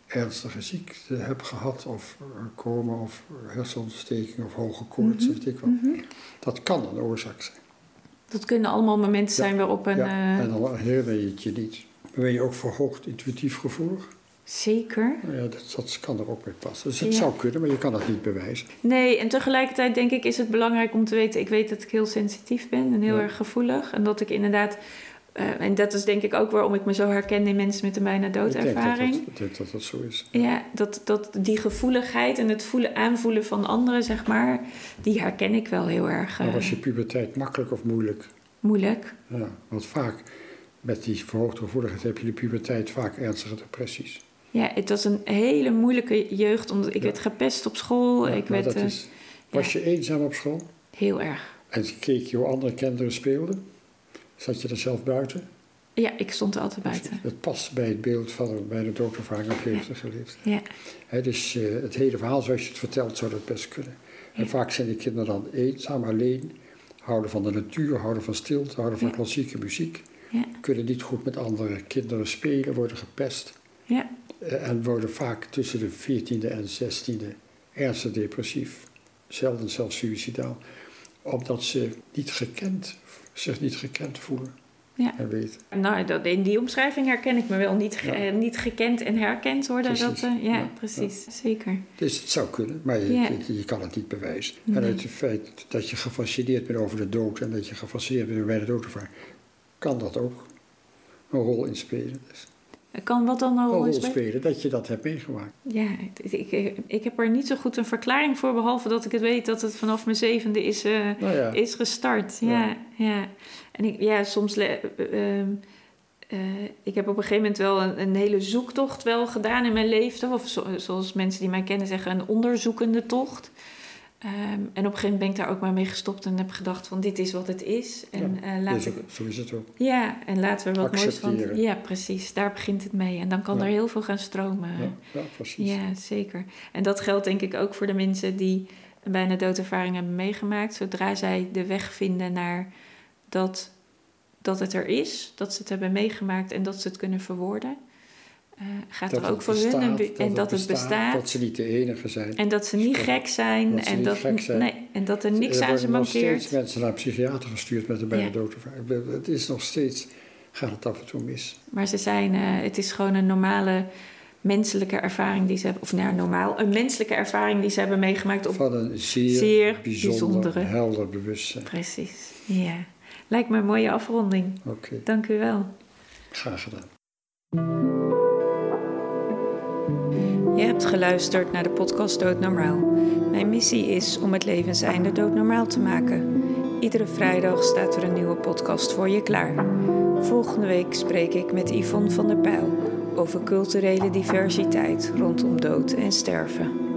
[SPEAKER 2] ernstige ziekte hebt gehad, of coma, of hersenontsteking, of hoge koorts,
[SPEAKER 1] Mhm.
[SPEAKER 2] weet ik wat.
[SPEAKER 1] Mhm.
[SPEAKER 2] Dat kan een oorzaak zijn.
[SPEAKER 1] Dat kunnen allemaal momenten zijn waarop een...
[SPEAKER 2] ja,
[SPEAKER 1] eh,
[SPEAKER 2] en dan herinner je het je niet. Ben je ook verhoogd intuïtief gevoelig?
[SPEAKER 1] Zeker.
[SPEAKER 2] Nou ja, dat, dat kan er ook bij passen. Dus het
[SPEAKER 1] Ja.
[SPEAKER 2] zou kunnen, maar je kan dat niet bewijzen.
[SPEAKER 1] Nee, en tegelijkertijd denk ik is het belangrijk om te weten... ik weet dat ik heel sensitief ben en heel
[SPEAKER 2] Ja.
[SPEAKER 1] erg gevoelig. En dat ik inderdaad... eh, en dat is denk ik ook waarom ik me zo herken in mensen met een bijna
[SPEAKER 2] Ik denk dat
[SPEAKER 1] doodervaring.
[SPEAKER 2] denk dat dat zo is.
[SPEAKER 1] Ja, dat, dat die gevoeligheid en het voelen, aanvoelen van anderen, zeg maar... die herken ik wel heel erg
[SPEAKER 2] Maar
[SPEAKER 1] eh,
[SPEAKER 2] was je puberteit makkelijk of moeilijk?
[SPEAKER 1] moeilijk.
[SPEAKER 2] Ja, want vaak met die verhoogde gevoeligheid heb je de puberteit vaak ernstige depressies.
[SPEAKER 1] Ja, het was een hele moeilijke jeugd. Omdat ik
[SPEAKER 2] Ja.
[SPEAKER 1] werd gepest op school.
[SPEAKER 2] Ja,
[SPEAKER 1] ik werd
[SPEAKER 2] dat
[SPEAKER 1] eh,
[SPEAKER 2] is, was je eenzaam op school?
[SPEAKER 1] heel erg...
[SPEAKER 2] En keek je hoe andere kinderen speelden? Zat je er zelf buiten?
[SPEAKER 1] Ja, ik stond er altijd buiten.
[SPEAKER 2] Het past bij het beeld van bij de doodervaring op jeugdige leeftijd.
[SPEAKER 1] Ja,
[SPEAKER 2] dus eh, het hele verhaal zoals je het vertelt zou dat best kunnen. En vaak zijn die kinderen dan eenzaam, alleen, houden van de natuur, houden van stilte, houden van klassieke muziek.
[SPEAKER 1] ja,
[SPEAKER 2] Kunnen niet goed met andere kinderen spelen, worden gepest.
[SPEAKER 1] ja.
[SPEAKER 2] Eh, En worden vaak tussen de 14e en 16e ernstig depressief. Zelden zelfs suicidaal. Omdat ze niet gekend, zich niet gekend voelen
[SPEAKER 1] Ja.
[SPEAKER 2] en weten.
[SPEAKER 1] Nou, dat, in die omschrijving herken ik me wel. Niet, ge-
[SPEAKER 2] Ja.
[SPEAKER 1] eh, niet gekend en herkend worden.
[SPEAKER 2] Precies.
[SPEAKER 1] Dat, eh, ja,
[SPEAKER 2] Ja,
[SPEAKER 1] precies. Zeker.
[SPEAKER 2] Dus het zou kunnen, maar je,
[SPEAKER 1] Ja.
[SPEAKER 2] je, je kan het niet bewijzen.
[SPEAKER 1] Nee.
[SPEAKER 2] En uit het feit dat je gefascineerd bent over de dood en dat je gefascineerd bent bij de doodervaring, kan dat ook een rol in spelen. Dus
[SPEAKER 1] Kan wat dan een
[SPEAKER 2] een
[SPEAKER 1] rol spelen?
[SPEAKER 2] dat je dat hebt meegemaakt.
[SPEAKER 1] Ja, ik, ik, ik heb er niet zo goed een verklaring voor. Behalve dat ik het weet dat het vanaf mijn zevende is, eh,
[SPEAKER 2] Nou ja,
[SPEAKER 1] is gestart. Ja,
[SPEAKER 2] Ja.
[SPEAKER 1] ja. En ik, ja, soms... le- eh, ik heb op een gegeven moment wel een, een hele zoektocht wel gedaan in mijn leven. Of zo- zoals mensen die mij kennen zeggen, een onderzoekende tocht. Ehm, en op een gegeven moment ben ik daar ook maar mee gestopt en heb gedacht van dit is wat het is. En
[SPEAKER 2] Ja,
[SPEAKER 1] eh, laat
[SPEAKER 2] dus
[SPEAKER 1] ik,
[SPEAKER 2] zo is het ook.
[SPEAKER 1] ja, en laten we wat moois van. Ja, precies. Daar begint het mee. En dan kan
[SPEAKER 2] Ja.
[SPEAKER 1] er heel veel gaan stromen.
[SPEAKER 2] Ja, ja precies.
[SPEAKER 1] Ja, zeker. En dat geldt denk ik ook voor de mensen die een bijna doodervaring hebben meegemaakt. Zodra zij de weg vinden naar dat, dat het er is, dat ze het hebben meegemaakt en dat ze het kunnen verwoorden, eh, gaat
[SPEAKER 2] Dat
[SPEAKER 1] er ook voor
[SPEAKER 2] bestaat,
[SPEAKER 1] hun een be-
[SPEAKER 2] dat
[SPEAKER 1] en dat het bestaat.
[SPEAKER 2] Dat ze niet de enige zijn.
[SPEAKER 1] En dat ze niet gek zijn.
[SPEAKER 2] Dat
[SPEAKER 1] en,
[SPEAKER 2] niet
[SPEAKER 1] dat,
[SPEAKER 2] gek zijn.
[SPEAKER 1] Nee, en dat er niks
[SPEAKER 2] er
[SPEAKER 1] aan ze
[SPEAKER 2] worden nog
[SPEAKER 1] mankeert.
[SPEAKER 2] steeds mensen naar een psychiater gestuurd met een bijna
[SPEAKER 1] Ja.
[SPEAKER 2] doodervaring. Het is nog steeds, gaat het af en toe mis.
[SPEAKER 1] Maar ze zijn, eh, het is gewoon een normale menselijke ervaring die ze hebben. Of nou, normaal, een menselijke ervaring die ze hebben meegemaakt op
[SPEAKER 2] Van een zeer,
[SPEAKER 1] zeer
[SPEAKER 2] bijzonder,
[SPEAKER 1] bijzondere.
[SPEAKER 2] helder bewustzijn.
[SPEAKER 1] Precies, ja. Lijkt me een mooie afronding.
[SPEAKER 2] Oké,
[SPEAKER 1] Dank u wel.
[SPEAKER 2] graag gedaan.
[SPEAKER 1] Je hebt geluisterd naar de podcast Doodnormaal. Mijn missie is om het levenseinde doodnormaal te maken. Iedere vrijdag staat er een nieuwe podcast voor je klaar. Volgende week spreek ik met Yvonne van der Pijl over culturele diversiteit rondom dood en sterven.